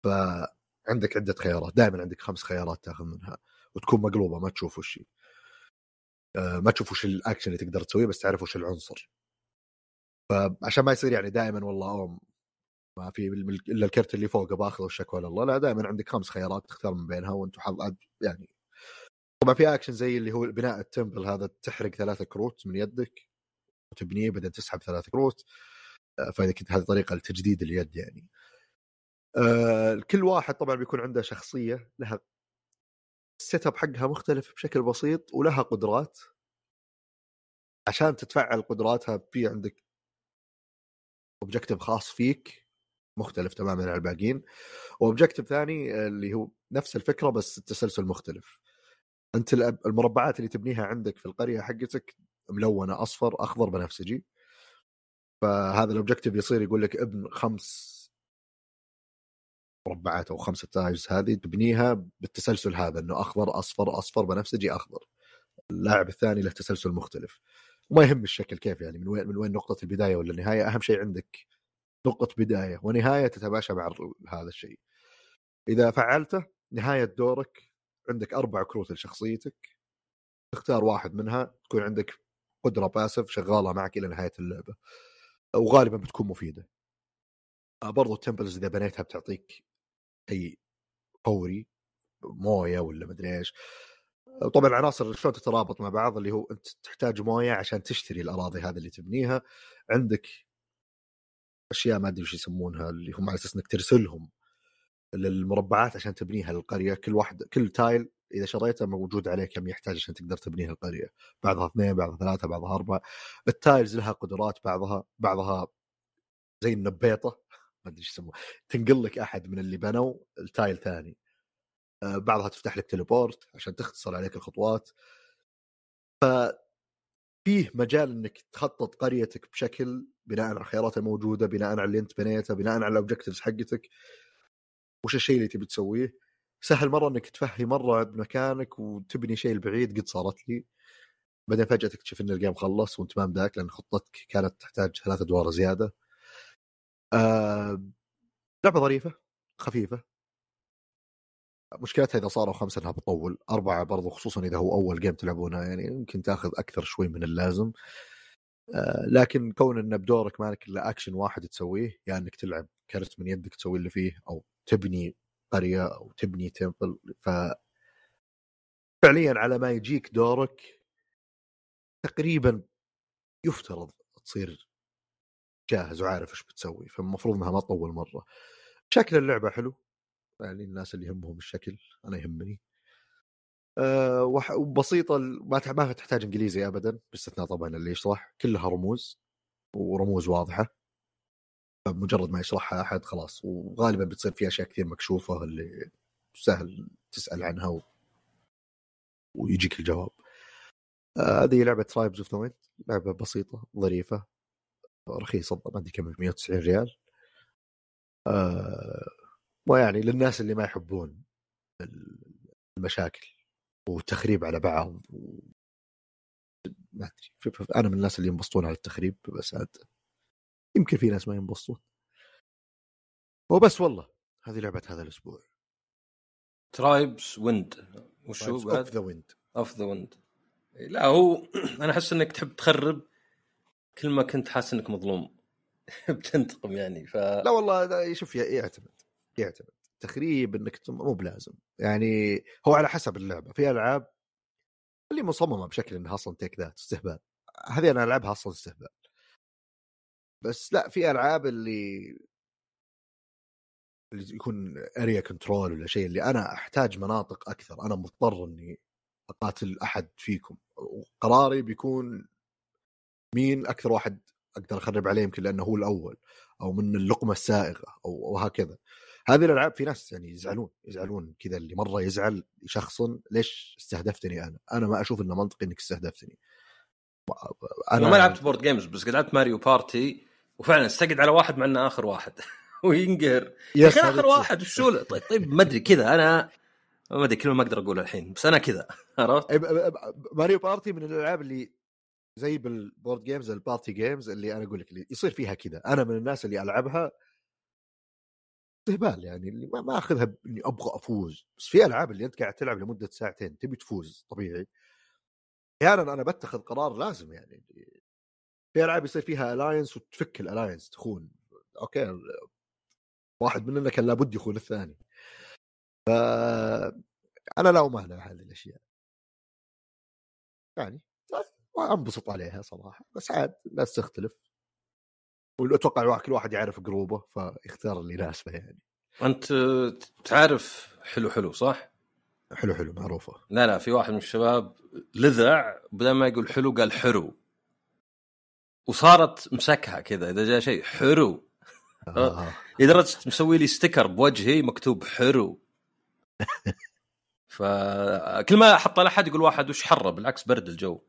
A: فعندك عدة خيارات دائما عندك خمس خيارات تاخذ منها وتكون مقلوبة ما تشوف وش ما تشوف وش الاكشن اللي تقدر تسويه بس تعرف وش العنصر. فعشان ما يصير يعني دائما والله أوه ما في إلا الكرت اللي فوقه بأخذه والشكوى لله لا دائما عندك خمس خيارات تختار من بينها وانت حظ يعني. طبعا في اكشن زي اللي هو بناء ال temple هذا تحرق ثلاثة كروت من يدك وتبنيه بعدين تسحب ثلاثة كروت. آه، فإذا كنت هذه طريقة لتجديد اليد يعني. آه، كل واحد طبعا بيكون عنده شخصية لها ال setup حقها مختلف بشكل بسيط ولها قدرات. عشان تتفعل قدراتها في عندك objective خاص فيك مختلف تماما عن الباقيين. و objective ثاني اللي هو نفس الفكرة بس التسلسل مختلف. أنت المربعات اللي تبنيها عندك في القرية حقتك ملونة أصفر أخضر بنفسجي. فهذا ال objective يصير يقول لك ابن خمس مربعات أو خمسة tiles هذه تبنيها بالتسلسل هذا إنه أخضر أصفر أصفر بنفسجي أخضر. اللاعب الثاني له تسلسل مختلف. وما يهم الشكل كيف يعني من وين من وين نقطة البداية ولا النهاية؟ أهم شيء عندك نقطة بداية ونهاية تتماشى مع هذا الشيء. إذا فعلته نهاية دورك عندك أربع كروت لشخصيتك. تختار واحد منها تكون عندك قدرة passive شغالة معك إلى نهاية اللعبة. وغالبا بتكون مفيدة. آه، برضو ال temples إذا بنيتها بتعطيك شيء فوري موية ولا مدري إيش. طبعا العناصر شلون تترابط مع بعض اللي هو أنت تحتاج موية عشان تشتري الأراضي هذه اللي تبنيها. عندك أشياء ما أدري وش يسمونها اللي هم على أساس إنك ترسلهم للمربعات عشان تبنيها للقريه كل واحد كل tile إذا شريته موجود عليه كم يحتاج عشان تقدر تبنيها القرية. بعضها اثنين بعضها ثلاثة بعضها أربعة. ال tiles لها قدرات بعضها بعضها زي النبيطة. ما أدري إيش يسموها تنقل لك أحد من اللي بنوا ال tile ثاني. آه، بعضها تفتح لك teleport عشان تختصر عليك الخطوات. ففيه مجال إنك تخطط قريتك بشكل بناء على الخيارات الموجودة بناء على اللي أنت بنيته بناء على ال objectives حقتك. وش الشيء اللي تبي تسويه؟ سهل مرة إنك تفهي مرة بمكانك وتبني شيء البعيد قد صارت لي. بعدين فجأة تكتشف إن ال game خلص وأنت ما مداك لأن خطتك كانت تحتاج ثلاث أدوار زيادة. آه لعبة ظريفة خفيفة. مشكلتها إذا صاروا خمسة إنها بتطول أربعة برضو خصوصا إذا هو أول game تلعبونها يعني يمكن تأخذ أكثر شوي من اللازم. آه لكن كون انه بدورك مالك إلا اكشن واحد تسويه يا يعني إنك تلعب كرت من يدك تسوي اللي فيه أو تبني قرية أو تبني تمبل ف فعليا على ما يجيك دورك تقريبا يفترض تصير جاهز وعارف إيش بتسوي فالمفروض إنها ما تطول مرة. شكل اللعبة حلو يعني الناس اللي يهمهم الشكل أنا يهمني. أه وبسيطة ما ما تحتاج إنجليزي ابدا باستثناء طبعا اللي يشرح كلها رموز ورموز واضحة. فمجرد ما يشرحها أحد خلاص وغالبا بتصير في أشياء كثير مكشوفة اللي سهل تسأل عنها و... ويجيك الجواب. آه، هذه لعبة Tribes of the لعبة بسيطة ظريفة. رخيصه ما أدري كم 190 ريال. آه ويعني للناس اللي ما يحبون المشاكل والتخريب على بعض و... ما أدري. أنا من الناس اللي ينبسطون على التخريب بس عاد يمكن في ناس ما ينبسطون. وبس والله هذه لعبة هذا الأسبوع.
B: Tribes Wind وشو of
A: the Wind
B: of the Wind لا هو أنا أحس إنك تحب تخرب كل ما كنت حاسس إنك مظلوم بتنتقم يعني ف
A: لا والله شوف يعتمد يعتمد. التخريب إنك مو بلازم. يعني هو على حسب اللعبة. في ألعاب اللي مصممة بشكل إنها أصلا take that استهبال. هذه أنا ألعبها أصلا استهبال. بس لا في ألعاب اللي اللي يكون area control ولا شيء اللي أنا أحتاج مناطق أكثر. أنا مضطر إني أقاتل أحد فيكم. وقراري بيكون مين أكثر واحد أقدر أخرب عليه يمكن لأنه هو الأول أو من اللقمة السائغة أو وهكذا هذه الألعاب في ناس يعني يزعلون يزعلون كذا اللي مرة يزعل يشخصن ليش استهدفتني أنا؟ أنا ما أشوف إنه منطقي إنك استهدفتني.
B: أنا ما لعبت board games بس قد لعبت Mario Party وفعلا استقعد على واحد مع إنه آخر واحد وينقهر يا أخي
A: آخر.
B: واحد وشو؟ طيب طيب ما أدري كذا أنا ما أدري كلمه ما أقدر اقولها الحين بس أنا كذا عرفت؟
A: إيه، Mario Party من الألعاب اللي زي بال board games ال party games اللي أنا أقول لك يصير فيها كذا أنا من الناس اللي ألعبها استهبال يعني اللي ما, أخذها إني أبغى أفوز. بس في ألعاب اللي أنت قاعد تلعب لمدة ساعتين تبي تفوز طبيعي. أحيانا أنا بتخذ قرار لازم يعني. في ألعاب يصير فيها alliance وتفك ال alliance تخون. okay واحد مننا كان لابد يخون الثاني. ف أنا لا امانع هذه الأشياء. يعني. أنبسط عليها صراحة بس عاد الناس تختلف. وأتوقع كل واحد يعرف group ه فيختار اللي يناسبه يعني.
B: أنت تعرف حلو حلو صح؟
A: حلو حلو معروفة.
B: لا لا في واحد من الشباب لذع بدل ما يقول حلو قال حرو. وصارت مسكها كذا إذا جاء شيء حرو.
A: آه.
B: لدرجة مسوي لي sticker بوجهي مكتوب حرو. فكل ما أحط على احد يقول واحد وش حرة؟ بالعكس برد الجو.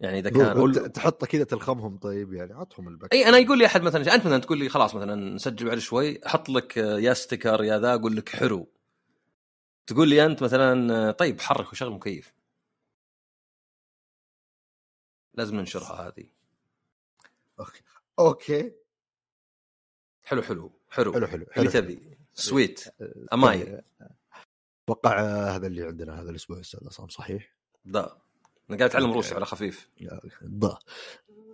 B: يعني إذا كان
A: أنت تحطه كذا تلخمهم طيب يعني عطهم البك
B: إي أنا يقول لي أحد مثلا أنت مثلا تقول لي خلاص مثلا نسجل بعد شوي أحط لك يا sticker يا ذا أقول لك حرو. تقول لي أنت مثلا طيب حرك وشغل مكيف. لازم ننشرها هذه.
A: okay.
B: حلو حلو حلو,
A: حلو حلو
B: اللي
A: حلو
B: تبي. sweet
A: amai أتوقع هذا اللي عندنا هذا الأسبوع أستاذ عصام صحيح؟
B: ذا أنا قاعد
A: أتعلم.
B: روسي على خفيف.
A: ضا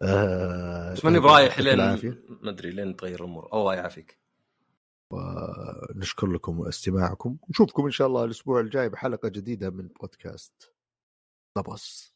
A: آه
B: بس ماني برايح لين. ما أدري لين تغير الأمور. الله يعافيك.
A: ونشكر لكم استماعكم. نشوفكم إن شاء الله الأسبوع الجاي بحلقة جديدة من بودكاست ضبص